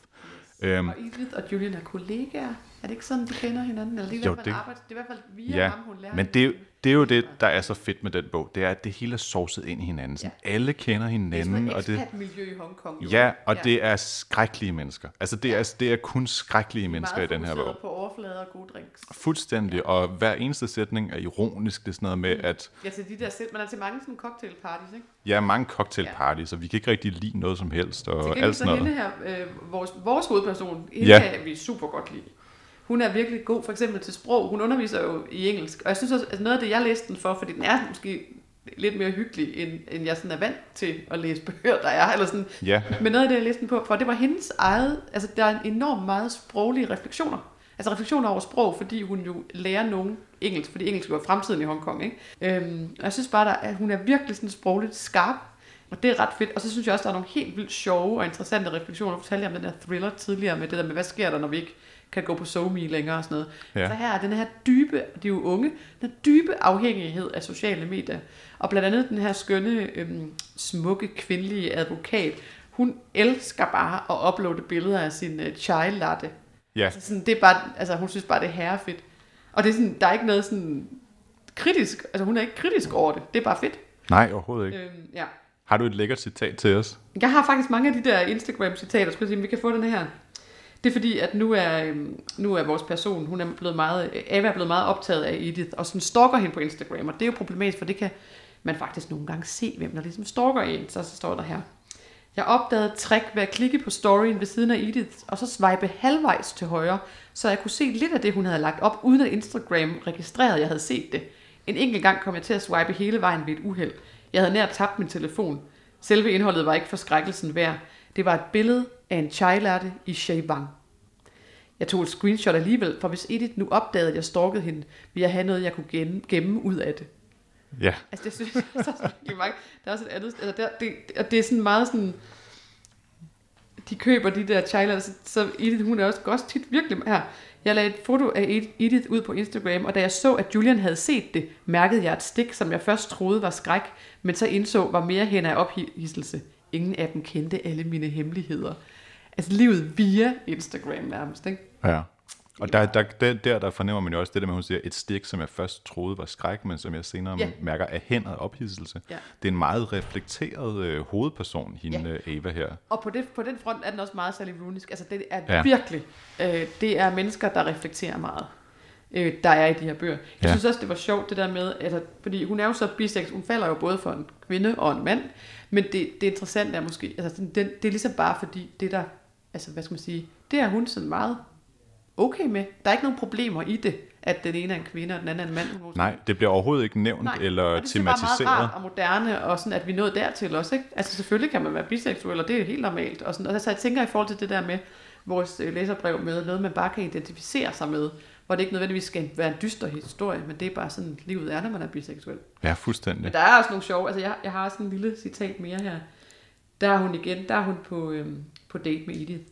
Øhm, Og Edith og Julian er kollegaer. Er det ikke sådan, de kender hinanden? Eller det er i Jo, hvert fald det- arbejde. Det er i hvert fald via ja, ham, hun lærer men det, det er jo det, der er så fedt med den bog, det er, at det hele er sovset ind i hinanden. Sådan, Alle kender Det er sådan hinanden, et og det, miljø i Hongkong. jo. ja, og det er skrækkelige mennesker. Altså, det er, det er kun skrækkelige mennesker i den her bog. på overflader og gode drinks. Fuldstændig, og hver eneste sætning er ironisk. Det er sådan noget med, at Ja, til de der sæt, man er til mange sådan cocktailparties, ikke? Ja, mange cocktailparties, og vi kan ikke rigtig lide noget som helst, Til og gengæld alt så sådan noget. hende her, øh, vores, vores hovedperson, hende Ja. ja. kan vi super godt lide. Hun er virkelig god, for eksempel til sprog. Hun underviser jo i engelsk. Og jeg synes også, at noget af det, jeg læste den for, fordi den er måske lidt mere hyggelig, end, end jeg sådan er vant til at læse bøger, der er. Eller sådan. Ja, Men noget af det, jeg læste den på, for det var hendes eget, altså der er enormt meget sproglige refleksioner. Altså refleksioner over sprog, fordi hun jo lærer nogen engelsk, fordi engelsk er fremtiden i Hongkong, ikke? Øhm, og jeg synes bare, der, at hun er virkelig sådan sprogligt skarp, og det er ret fedt. Og så synes jeg også, der er nogle helt vildt sjove og interessante refleksioner. Nu fortalte jeg om den der thriller tidligere med det der med, hvad sker der, når vi ikke kan gå på SoMe længere og sådan noget. Ja. Så her er den her dybe, de er jo unge, den her dybe afhængighed af sociale medier. Og blandt andet den her skønne, øhm, smukke, kvindelige advokat, hun elsker bare at uploade billeder af sin uh, chai latte. ja, Altså sådan, det er bare, altså hun synes bare, det er herrefedt. Og det er sådan, der er ikke noget sådan kritisk, altså hun er ikke kritisk over det, det er bare fedt. nej, overhovedet ikke. Øhm, ja. Har du et lækkert citat til os? Jeg har faktisk mange af de der Instagram-citater, skulle jeg sige, men vi kan få den her. Det er fordi, at nu er, øhm, nu er vores person, hun er blevet meget, Ava er blevet meget optaget af Edith, og sådan stalker hende på Instagram, og det er jo problematisk, for det kan man faktisk nogle gange se, hvem der ligesom stalker en. Så, så står der her. Jeg opdagede et trick ved at klikke på storyen ved siden af Edith, og så swipe halvvejs til højre, så jeg kunne se lidt af det, hun havde lagt op, uden at Instagram registrerede, at jeg havde set det. En enkelt gang kom jeg til at swipe hele vejen ved et uheld. Jeg havde nær tabt min telefon. Selve indholdet var ikke forskrækkelsen værd. Det var et billede af en chai-latte i Sheibang. Jeg tog et screenshot alligevel, for hvis Edith nu opdagede, at jeg stalkede hende, ville jeg have noget, jeg kunne gemme, gemme ud af det. Ja, Altså, det synes jeg, så er mange. Der er også et andet, altså, der, det, og det er sådan meget sådan, de køber de der chai så, så Edith, hun er også, også tit virkelig her. Jeg lagde et foto af Edith ud på Instagram, og da jeg så, at Julian havde set det, mærkede jeg et stik, som jeg først troede var skræk, men så indså var mere hen af ophidselse. Ingen af dem kendte alle mine hemmeligheder. Altså livet via Instagram nærmest, ikke? ja. Og der, der, der, der, der fornemmer man jo også det der med, at hun siger, et stik, som jeg først troede var skræk, men som jeg senere Ja. mærker er hen af ophidselse. Ja. Det er en meget reflekteret øh, hovedperson, hende Ja. ja. Ava her. Og på, det, på den front er den også meget Sally. Altså det er. Ja. virkelig, øh, det er mennesker, der reflekterer meget, øh, der er i de her bøger. Jeg Ja. synes også, det var sjovt det der med, altså, fordi hun er jo så bisex, hun falder jo både for en kvinde og en mand, men det, det interessante er måske, altså det, det er ligesom bare fordi, det der, altså hvad skal man sige, det er hun sådan meget okay med. Der er ikke nogen problemer i det, at den ene er en kvinde, og den anden er en mand. Nej, det bliver overhovedet ikke nævnt Nej, eller og det jeg bare er tematiseret. meget rart og moderne, og sådan, at vi nået dertil også. Ikke? Altså selvfølgelig kan man være biseksuel, og det er helt normalt. Og, sådan, og så jeg tænker i forhold til det der med vores øh, læserbrev med noget, man bare kan identificere sig med, hvor det ikke nødvendigvis skal være en dyster historie, men det er bare sådan, livet er, når man er biseksuel. Ja, fuldstændig. Men der er også nogle sjove, altså jeg, jeg har sådan en lille citat mere her. Der er hun igen, der er hun på, øhm, på date med Edith.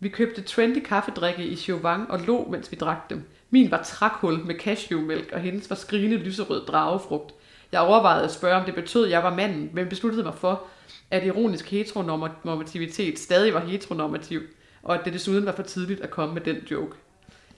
Vi købte trendy kaffedrikke i Chauvang og lå, mens vi drak dem. Min var trakhul med cashewmælk, og hendes var skrigende lyserød dragefrugt. Jeg overvejede at spørge, om det betød, at jeg var manden, men besluttede mig for, at ironisk heteronormativitet stadig var heteronormativ, og at det desuden var for tidligt at komme med den joke.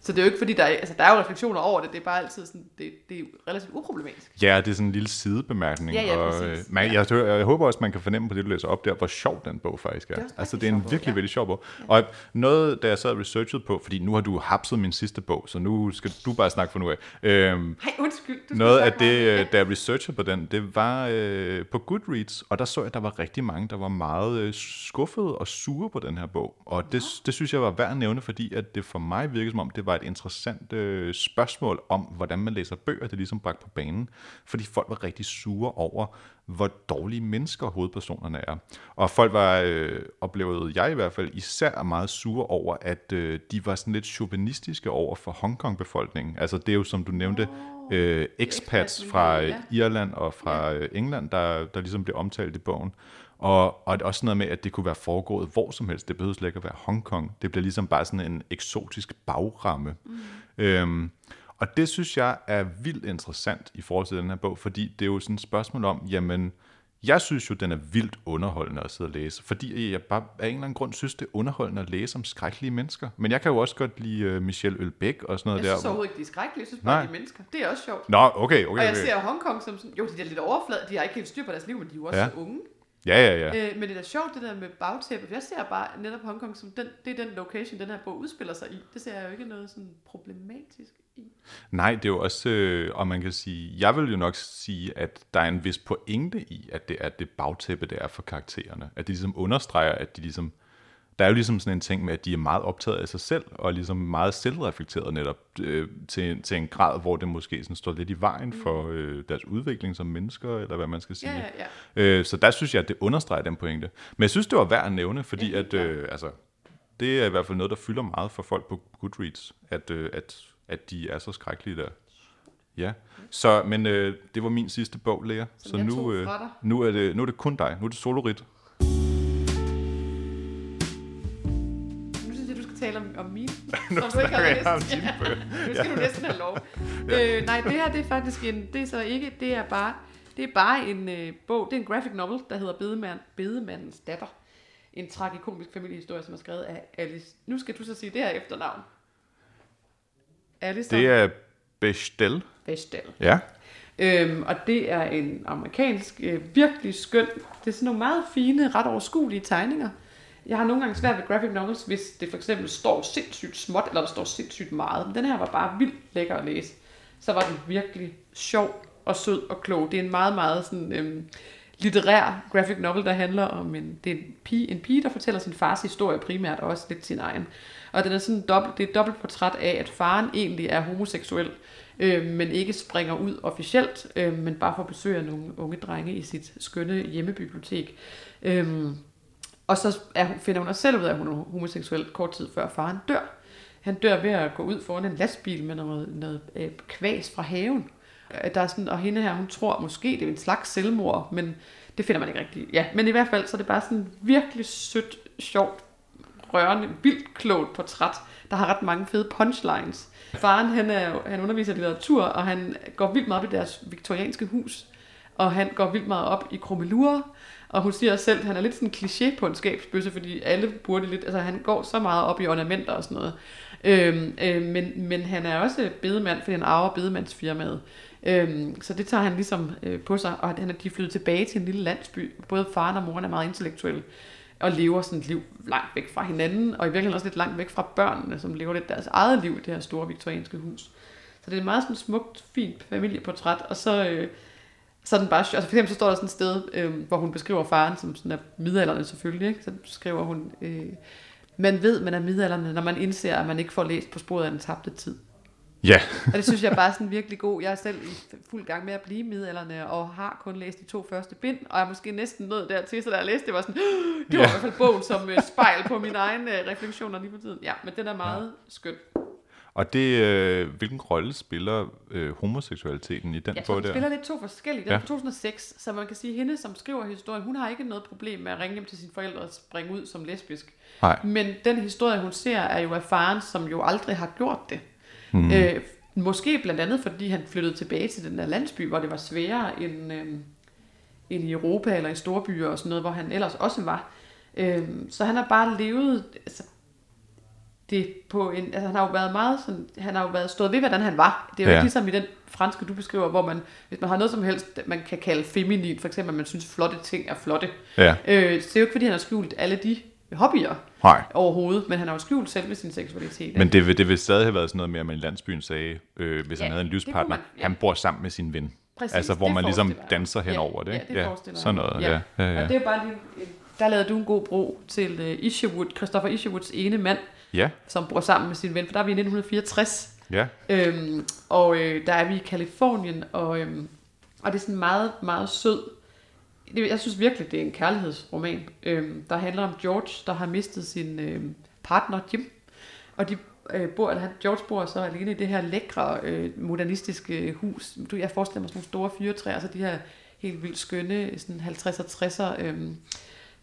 Så det er jo ikke fordi, der er, altså, der er jo refleksioner over det, det er bare altid sådan, det, det er relativt uproblematisk. Ja, det er sådan en lille sidebemærkning. Ja, ja, og, øh, man, jeg, jeg, håber også, man kan fornemme på det, du læser op der, hvor sjov den bog faktisk er. Det er altså, det er en virkelig, ja. virkelig sjov bog. Og noget, da jeg sad og researchede på, fordi nu har du hapset min sidste bog, så nu skal du bare snakke for nu af. Øhm, Nej, undskyld. Du noget af meget. det, øh, da jeg researchede på den, det var øh, på Goodreads, og der så jeg, at der var rigtig mange, der var meget øh, skuffede og sure på den her bog. Og det, det synes jeg var værd at nævne, fordi at det for mig virkede som om, det var et interessant øh, spørgsmål om, hvordan man læser bøger, det ligesom bragt på banen. Fordi folk var rigtig sure over, hvor dårlige mennesker hovedpersonerne er. Og folk var, øh, oplevede jeg i hvert fald, især meget sure over, at øh, de var sådan lidt chauvinistiske over for Hongkong-befolkningen. Altså det er jo, som du nævnte, øh, expats fra øh, Irland og fra øh, England, der, der ligesom blev omtalt i bogen. Og, og det også noget med, at det kunne være foregået hvor som helst. Det behøver slet ikke at være Hongkong. Det bliver ligesom bare sådan en eksotisk bagramme. Mm. Øhm, og det synes jeg er vildt interessant i forhold til den her bog, fordi det er jo sådan et spørgsmål om, jamen, jeg synes jo, den er vildt underholdende at sidde og læse, fordi jeg bare af en eller anden grund synes, det er underholdende at læse om skrækkelige mennesker. Men jeg kan jo også godt lide uh, Michelle Ølbæk og sådan noget Jeg der. synes overhovedet ikke, de er skrækkelige. Jeg synes bare, Nej. de er mennesker. Det er også sjovt. Nå, okay, okay, Og jeg okay. ser Hongkong som sådan, jo, de er lidt overflade, de har ikke helt styr på deres liv, men de er jo også ja. unge. Ja, ja, ja. Øh, men det er da sjovt, det der med bagtæppet. for Jeg ser bare netop Hongkong som den, det er den location, den her bog udspiller sig i. Det ser jeg jo ikke noget sådan problematisk i. Nej, det er jo også, øh, og man kan sige, jeg vil jo nok sige, at der er en vis pointe i, at det er det bagtæppe, det er for karaktererne. At de ligesom understreger, at de ligesom, der er jo ligesom sådan en ting med, at de er meget optaget af sig selv, og ligesom meget selvreflekteret netop øh, til, til en grad, hvor det måske sådan står lidt i vejen for øh, deres udvikling som mennesker, eller hvad man skal sige. Ja, ja, ja. Øh, så der synes jeg, at det understreger den pointe. Men jeg synes, det var værd at nævne, fordi Ja, at, øh, altså, det er i hvert fald noget, der fylder meget for folk på Goodreads, at, øh, at, at de er så skrækkelige der. Ja, så, men øh, det var min sidste bog, Lea. Som Så nu, øh, nu, er det, nu er det kun dig. Nu er det solorit. Om, om mine. Som du ikke har læst. om dine bøger. nu skal du næsten have lov. øh, nej, det her det er faktisk en, det er så ikke, det er bare, det er bare en øh, bog, det er en graphic novel, der hedder Bedemand, Bedemandens datter. En tragikomisk familiehistorie, som er skrevet af Alice. Nu skal du så sige det her efternavn. Alice Det er Bestel. Vestal. Ja. Øhm, og det er en amerikansk, øh, virkelig skøn, det er sådan nogle meget fine, ret overskuelige tegninger jeg har nogle gange svært ved graphic novels, hvis det for eksempel står sindssygt småt, eller der står sindssygt meget. Men den her var bare vildt lækker at læse. Så var den virkelig sjov og sød og klog. Det er en meget, meget sådan, øhm, litterær graphic novel, der handler om en, det er en, pige, en pige, der fortæller sin fars historie primært, og også lidt sin egen. Og den er sådan dobbelt, det er et dobbelt portræt af, at faren egentlig er homoseksuel, øh, men ikke springer ud officielt, øh, men bare får besøg af nogle unge drenge i sit skønne hjemmebibliotek. Øh, og så er, hun- finder hun også selv ud af, at hun er homoseksuel kort tid før faren dør. Han dør ved at gå ud foran en lastbil med noget, noget øh, kvæs fra haven. Øh, der er sådan, og hende her, hun tror måske, det er en slags selvmord, men det finder man ikke rigtigt. Ja, men i hvert fald, så er det bare sådan virkelig sødt, sjovt, rørende, vildt klogt portræt, der har ret mange fede punchlines. Faren, han, er, han underviser i litteratur, og han går vildt meget op i deres viktorianske hus, og han går vildt meget op i krummelurer, og hun siger også selv, at han er lidt sådan en kliché på en skabsbøsse, fordi alle burde lidt, altså han går så meget op i ornamenter og sådan noget. Øhm, øh, men, men han er også bedemand, fordi han arver bedemandsfirmaet. Øhm, så det tager han ligesom øh, på sig, og han er de flyttet tilbage til en lille landsby. Både faren og moren er meget intellektuelle, og lever sådan et liv langt væk fra hinanden, og i virkeligheden også lidt langt væk fra børnene, som lever lidt deres eget liv i det her store viktorianske hus. Så det er et meget sådan smukt, fint familieportræt, og så, øh, så den bare, altså for eksempel så står der sådan et sted, øh, hvor hun beskriver faren, som sådan er midalderne selvfølgelig, ikke? så skriver hun, øh, man ved, man er midalderne, når man indser, at man ikke får læst på sporet af den tabte tid. Ja, Og det synes jeg bare er sådan virkelig god. Jeg er selv i fuld gang med at blive midalderne, og har kun læst de to første bind, og jeg er måske næsten nået dertil, så da jeg læste det, var sådan, det var Ja. i hvert fald bogen som øh, spejl på mine egne øh, refleksioner lige på tiden. Ja, men den er meget skøn. Og det, øh, hvilken rolle spiller øh, homoseksualiteten i den tror, bog der? spiller lidt to forskellige. Den er Ja. fra 2006, så man kan sige, at hende, som skriver historien, hun har ikke noget problem med at ringe hjem til sine forældre og springe ud som lesbisk. Nej. Men den historie, hun ser, er jo af faren, som jo aldrig har gjort det. Mm. Øh, måske blandt andet, fordi han flyttede tilbage til den der landsby, hvor det var sværere end, øh, end i Europa eller i storbyer og sådan noget, hvor han ellers også var. Øh, så han har bare levet altså, det på en, altså han har jo været meget sådan, han har jo været stået ved, hvordan han var. Det er jo Ja. ja. ligesom i den franske, du beskriver, hvor man, hvis man har noget som helst, man kan kalde feminin, for eksempel, at man synes, flotte ting er flotte. Ja, Øh, så det er jo ikke, fordi han har skjult alle de hobbyer nej. overhovedet, men han har jo skjult selv med sin seksualitet. Men det, vil- det vil stadig have været sådan noget med, at man i landsbyen sagde, øh, hvis Ja, han havde en livspartner, man, ja. han bor sammen med sin ven. Præcis, altså, hvor man ligesom danser hen Ja, over det. ja, det forestiller jeg sådan noget, Ja. ja. ja, ja. Og det er jo bare lige, der lavede du en god bro til uh, Isherwood, Christopher Isherwoods ene mand, Ja, som bor sammen med sin ven, for der er vi i 1964. ja. Øhm, og øh, der er vi i Kalifornien, og, øhm, og det er sådan meget, meget sød. Det, jeg synes virkelig, det er en kærlighedsroman, øhm, der handler om George, der har mistet sin øhm, partner Jim. Og de øh, bor, eller han, George bor så alene i det her lækre, øh, modernistiske hus. Du, jeg forestiller mig sådan nogle store fyretræer, altså de her helt vildt skønne, sådan 50'er, 60'er øhm,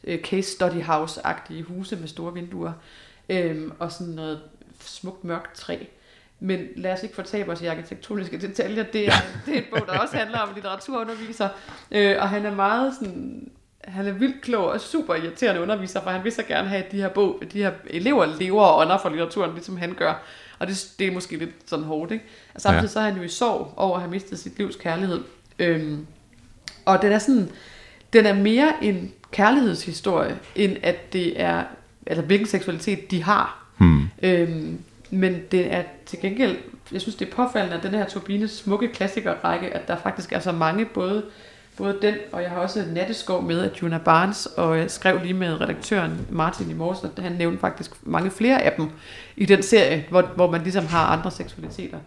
øh, case study house-agtige huse med store vinduer. Øhm, og sådan noget smukt mørkt træ. Men lad os ikke fortabe os i arkitektoniske detaljer. Det er, det er en bog, der også handler om litteraturunderviser. Øh, og han er meget sådan... Han er vildt klog og super irriterende underviser, for han vil så gerne have, at de her, bog, de her elever lever og ånder for litteraturen, ligesom han gør. Og det, det er måske lidt sådan hårdt, ikke? Og samtidig Ja. så er han jo i sorg over at have mistet sit livs kærlighed. Øhm, og den er sådan, den er mere en kærlighedshistorie, end at det er, altså hvilken seksualitet de har. Hmm. Øhm, men det er til gengæld, jeg synes det er påfaldende, at den her Turbines smukke klassikerrække, at der faktisk er så mange, både, både den, og jeg har også Natteskov med af Juna Barnes, og jeg skrev lige med redaktøren Martin i morges, at han nævnte faktisk mange flere af dem i den serie, hvor, hvor man ligesom har andre seksualiteter.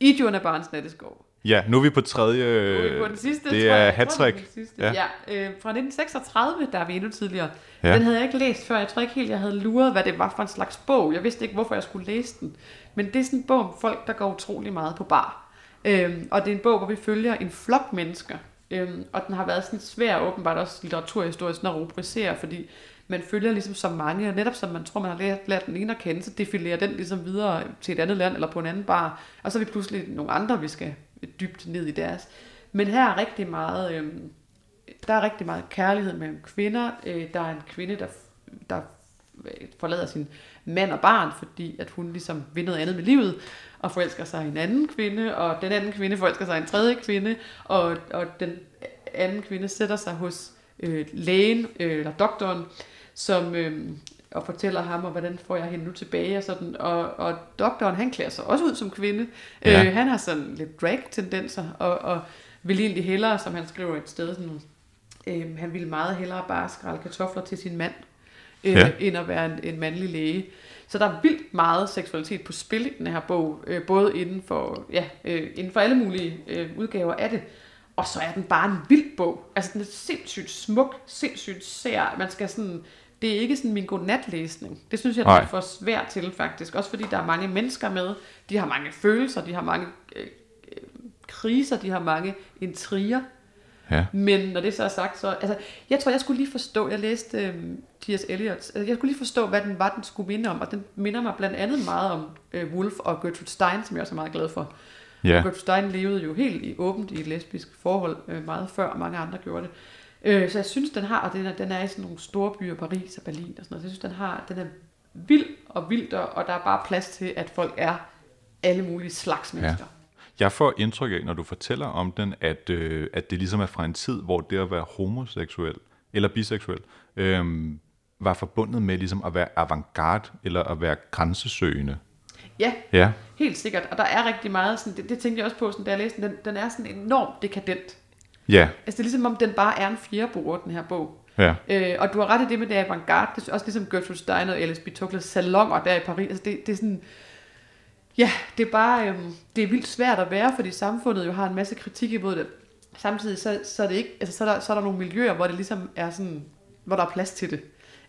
I Juna Barnes Natteskov. Ja, nu er vi på tredje... Nu er vi på den sidste, det tror er jeg. Jeg tror, hat-trick. det er den sidste. Ja. Ja, øh, fra 1936, der er vi endnu tidligere. Ja. Den havde jeg ikke læst før. Jeg tror ikke helt, jeg havde luret, hvad det var for en slags bog. Jeg vidste ikke, hvorfor jeg skulle læse den. Men det er sådan en bog om folk, der går utrolig meget på bar. Øhm, og det er en bog, hvor vi følger en flok mennesker. Øhm, og den har været sådan svær, åbenbart også litteraturhistorisk, at rubricere, fordi man følger ligesom så mange, og netop som man tror, man har lært, lært den ene at kende, så defilerer den ligesom videre til et andet land eller på en anden bar. Og så er vi pludselig nogle andre, vi skal dybt ned i deres. Men her er rigtig meget, øh, der er rigtig meget kærlighed mellem kvinder. Øh, der er en kvinde, der, der øh, forlader sin mand og barn, fordi at hun ligesom vil noget andet med livet, og forelsker sig i en anden kvinde, og den anden kvinde forelsker sig i en tredje kvinde, og, og den anden kvinde sætter sig hos øh, lægen, øh, eller doktoren, som, øh, og fortæller ham, og hvordan får jeg hende nu tilbage, og sådan, og, og doktoren, han klæder sig også ud som kvinde. Ja. Øh, han har sådan lidt drag-tendenser, og, og vil egentlig hellere, som han skriver et sted, sådan, øh, han ville meget hellere bare skrælle kartofler til sin mand, øh, Ja. end at være en, en mandlig læge. Så der er vildt meget seksualitet på spil i den her bog, øh, både inden for, ja, øh, inden for alle mulige øh, udgaver af det. Og så er den bare en vild bog. Altså den er sindssygt smuk, sindssygt sær. Man skal sådan, det er ikke sådan min godnatlæsning. Det synes jeg, Nej. er for svært til faktisk. Også fordi der er mange mennesker med. De har mange følelser, de har mange øh, øh, kriser, de har mange intriger. Ja. Men når det så er sagt, så... Altså, jeg tror, jeg skulle lige forstå... Jeg læste øhm, T.S. Eliot. Altså, jeg skulle lige forstå, hvad den var, den skulle minde om. Og den minder mig blandt andet meget om øh, Wolf og Gertrude Stein, som jeg også er meget glad for. Ja. Gertrude Stein levede jo helt i åbent i et lesbisk forhold, øh, meget før mange andre gjorde det. Øh, så jeg synes, den har, og den er, den er i sådan nogle store byer, Paris og Berlin og sådan noget, så jeg synes, den har, den er vild og vild, og der er bare plads til, at folk er alle mulige slags mennesker. Jeg får indtryk af, når du fortæller om den, at, øh, at det ligesom er fra en tid, hvor det at være homoseksuel eller biseksuel øh, var forbundet med ligesom at være avantgarde eller at være grænsesøgende. Ja, Ja, helt sikkert. Og der er rigtig meget, sådan, det, det tænkte jeg også på, sådan, da jeg læste den, den, den er sådan enormt dekadent. Ja, Altså det er ligesom om, den bare er en fjerbord, den her bog. ja, Øh, og du har ret i det med det avantgarde. Det er også ligesom Gertrude Stein og Alice B. Toklas salonger der i Paris. Altså det, det er sådan... Ja, det er bare... Øhm, det er vildt svært at være, fordi samfundet jo har en masse kritik imod det. Samtidig så, så er det ikke... Altså så er, der, så er der nogle miljøer, hvor det ligesom er sådan... Hvor der er plads til det.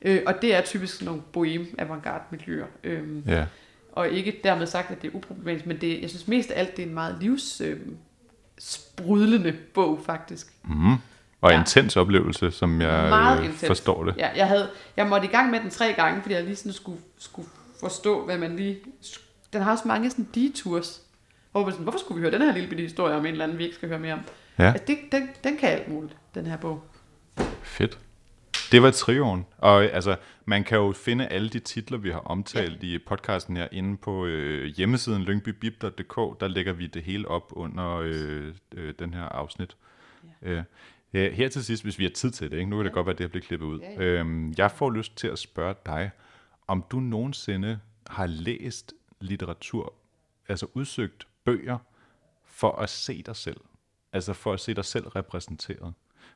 Øh, og det er typisk sådan nogle bohem avantgarde miljøer. Øhm, ja. og ikke dermed sagt, at det er uproblematisk, men det, jeg synes mest af alt, det er en meget livs... Øhm, sprudlende bog, faktisk. Mm. Og Ja. intens oplevelse, som jeg Meget øh, intens. forstår det. Ja, jeg, havde, jeg måtte i gang med den tre gange, fordi jeg lige sådan skulle, skulle forstå, hvad man lige... Den har også mange sådan detours. Hvor sådan, hvorfor skulle vi høre den her lille bitte historie om en eller anden, vi ikke skal høre mere om? Ja. Altså, det, den, den kan alt muligt, den her bog. Fedt. Det var trioen. Og altså, man kan jo finde alle de titler, vi har omtalt ja. i podcasten her inde på øh, hjemmesiden lyngbybib.dk. Der lægger vi det hele op under øh, øh, den her afsnit. Ja. Øh, ja, her til sidst, hvis vi har tid til det, ikke? nu kan det godt være, at det her bliver klippet ud. Ja, Ja, ja. Øhm, jeg får lyst til at spørge dig, om du nogensinde har læst litteratur, altså udsøgt bøger, for at se dig selv. Altså for at se dig selv repræsenteret.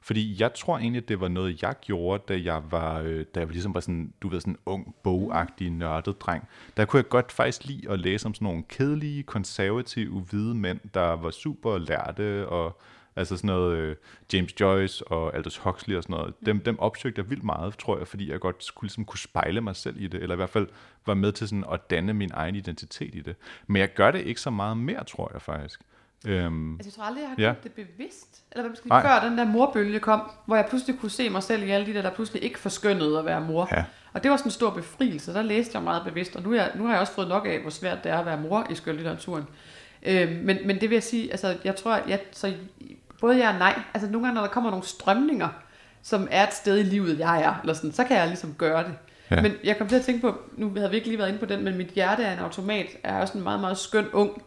Fordi jeg tror egentlig, at det var noget, jeg gjorde, da jeg var, øh, da jeg ligesom var sådan, du ved, sådan en ung, bogagtig, nørdet dreng. Der kunne jeg godt faktisk lide at læse om sådan nogle kedelige, konservative, hvide mænd, der var super lærte, og altså sådan noget øh, James Joyce og Aldous Huxley og sådan noget. Dem, dem opsøgte jeg vildt meget, tror jeg, fordi jeg godt skulle, ligesom, kunne spejle mig selv i det, eller i hvert fald var med til sådan at danne min egen identitet i det. Men jeg gør det ikke så meget mere, tror jeg faktisk. Øhm, Altså, jeg tror aldrig, jeg har Ja. gjort det bevidst. Eller hvad man skal Nej. før den der morbølge kom, hvor jeg pludselig kunne se mig selv i alle de der, der pludselig ikke forskyndede at være mor. Ja. Og det var sådan en stor befrielse. Der læste jeg meget bevidst, og nu, jeg, nu har jeg også fået nok af, hvor svært det er at være mor i skønlitteraturen. Øh, men, men det vil jeg sige, altså jeg tror, at jeg, så både ja og nej. Altså nogle gange, når der kommer nogle strømninger, som er et sted i livet, jeg er, eller sådan, så kan jeg ligesom gøre det. Ja. Men jeg kom til at tænke på, nu havde vi ikke lige været inde på den, men Mit hjerte er en automat, er også en meget, meget skøn ung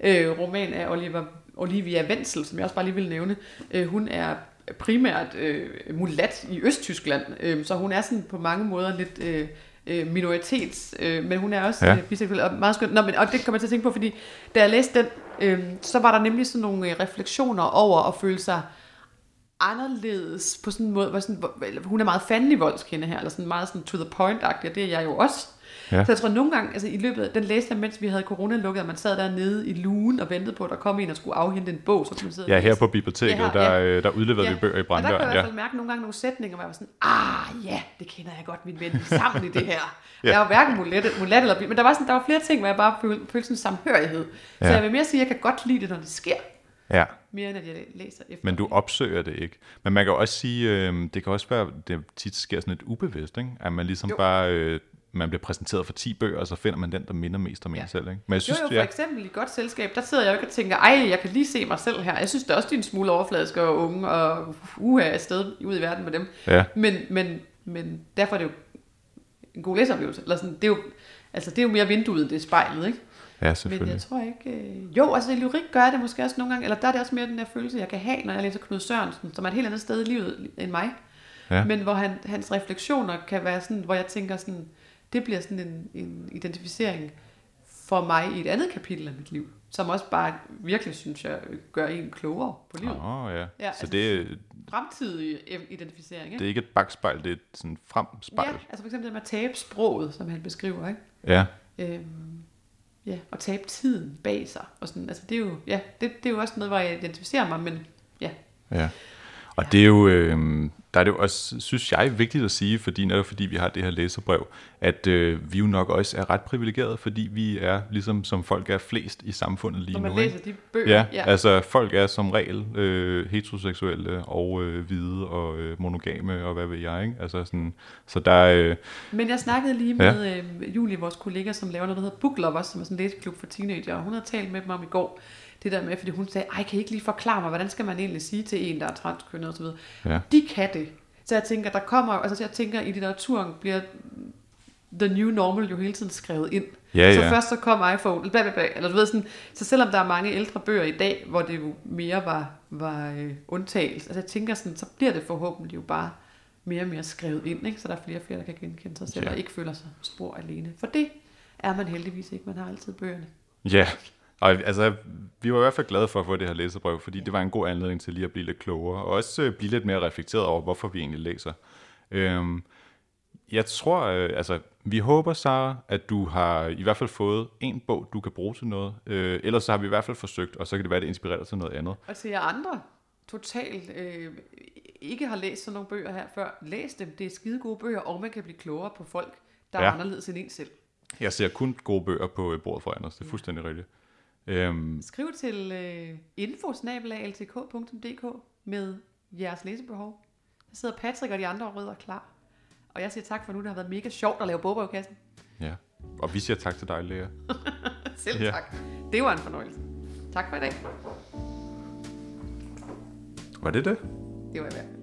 øh, roman af Oliver, Olivia Wenzel, som jeg også bare lige vil nævne. Øh, hun er primært øh, mulat i Østtyskland, øh, så hun er sådan på mange måder lidt øh, øh, minoritets, øh, men hun er også Ja. øh, biseksuel og meget skøn. Nå, men, og det kommer jeg til at tænke på, fordi da jeg læste den, øh, så var der nemlig sådan nogle øh, refleksioner over at føle sig anderledes på sådan en måde, hvor sådan, hvor, hun er meget fandelig voldskende her, eller sådan meget sådan to the point-agtig, og det er jeg jo også. Ja. Ja. Så jeg tror nogle gange, altså i løbet af, den læste jeg, mens vi havde corona lukket, og man sad dernede i lugen og ventede på, at der kom en og skulle afhente en bog, så kunne man sidde ja, her på biblioteket, Ja, der, ja. øh, der udleverede vi bøger i Og der kunne jeg Brandøren. i hvert Ja. fald mærke nogle gange nogle sætninger, hvor jeg var sådan, ah ja, det kender jeg godt, min ven, sammen i det her. Ja. ja. Jeg var hverken mulat, mulat eller men der var, sådan, der var flere ting, hvor jeg bare følte, følte sådan samhørighed. Så Ja. jeg vil mere sige, at jeg kan godt lide det, når det sker, ja. mere end at jeg læser efter. Men du opsøger det ikke. Men man kan også sige, øh, det kan også være, det tit sker sådan lidt ubevidst, ikke? at man ligesom. Jo. bare, øh, man bliver præsenteret for 10 bøger, og så finder man den, der minder mest om en Ja. selv. Ikke? Men jeg synes, jo, jo, for ja, eksempel i godt selskab, der sidder jeg ikke og tænker, ej, jeg kan lige se mig selv her. Jeg synes, det er også de er en smule overfladiske og unge, og uha, er afsted ud i verden med dem. ja, Men, men, men derfor er det jo en god læseoplevelse. Eller sådan, det, er jo, altså, det er jo mere vinduet, end det er spejlet, ikke? ja, Men selvfølgelig. jeg tror ikke... Øh... Jo, altså i lyrik gør det måske også nogle gange, eller der er det også mere den der følelse, jeg kan have, når jeg læser Knud Sørensen, som er et helt andet sted i livet end mig. Ja. Men hvor han, hans refleksioner kan være sådan, hvor jeg tænker sådan, det bliver sådan en, en identificering for mig i et andet kapitel af mit liv, som også bare virkelig, synes jeg, gør en klogere på livet. Åh, oh, ja. Ja, Så altså- det, Fremtidig identificering, ikke? det er ikke et bagspejl, det er et sådan fremspejl. Ja, altså for eksempel det med at tabe sproget, som han beskriver, ikke? Ja. Øhm, ja, og tabe tiden bag sig. Og sådan, altså det er jo, ja, det, det er jo også noget, hvor jeg identificerer mig, men ja, Ja. Og det er jo, øh, der er det jo også, synes jeg, vigtigt at sige, fordi netop fordi vi har det her læserbrev, at øh, vi jo nok også er ret privilegerede, fordi vi er ligesom som folk er flest i samfundet lige når man nu. læser ikke? de bøger. Ja, ja, altså folk er som regel øh, heteroseksuelle og øh, hvide og øh, monogame og hvad ved jeg, ikke? Altså sådan, så der er, øh, Men jeg snakkede lige med ja. øh, Julie, vores kollega, som laver noget, der hedder Book Lovers, som er sådan en læseklub for teenager, og hun havde talt med dem om i går, det der med, fordi hun sagde, ej, kan I ikke lige forklare mig, hvordan skal man egentlig sige til en, der er transkønnet osv. Ja. De kan det. Så jeg tænker, der kommer, altså jeg tænker, i litteraturen bliver the new normal jo hele tiden skrevet ind. Ja, så ja. først så kom iPhone, bla, bla, bla, eller du ved sådan, så selvom der er mange ældre bøger i dag, hvor det jo mere var, var øh, undtagelse, altså jeg tænker sådan, så bliver det forhåbentlig jo bare mere og mere skrevet ind, ikke? så der er flere og flere, der kan genkende sig selv, Ja. og ikke føler sig spor alene. For det er man heldigvis ikke, man har altid bøgerne. ja, og altså, vi var i hvert fald glade for at få det her læserbrev, fordi det var en god anledning til lige at blive lidt klogere, og også øh, blive lidt mere reflekteret over, hvorfor vi egentlig læser. Øhm, jeg tror, øh, altså, vi håber, Sara, at du har i hvert fald fået en bog, du kan bruge til noget. Øh, ellers så har vi i hvert fald forsøgt, og så kan det være, det inspirerer til noget andet. Og til jer andre, totalt øh, ikke har læst sådan nogle bøger her før, læs dem. Det er skide gode bøger, og man kan blive klogere på folk, der ja. Ja. er anderledes end en selv. Jeg ser kun gode bøger på øh, bordet foran os, det er fuldstændig rigtigt. Øhm, Skriv til øh, info-ltk.dk med jeres læsebehov. Der sidder Patrick og de andre rødder klar. Og jeg siger tak for nu, det har været mega sjovt at lave bogbrevkassen. ja. Og vi siger tak til dig, Lea. Selv Ja. tak. Det var en fornøjelse. Tak for i dag. Var det det? Det var i hvert.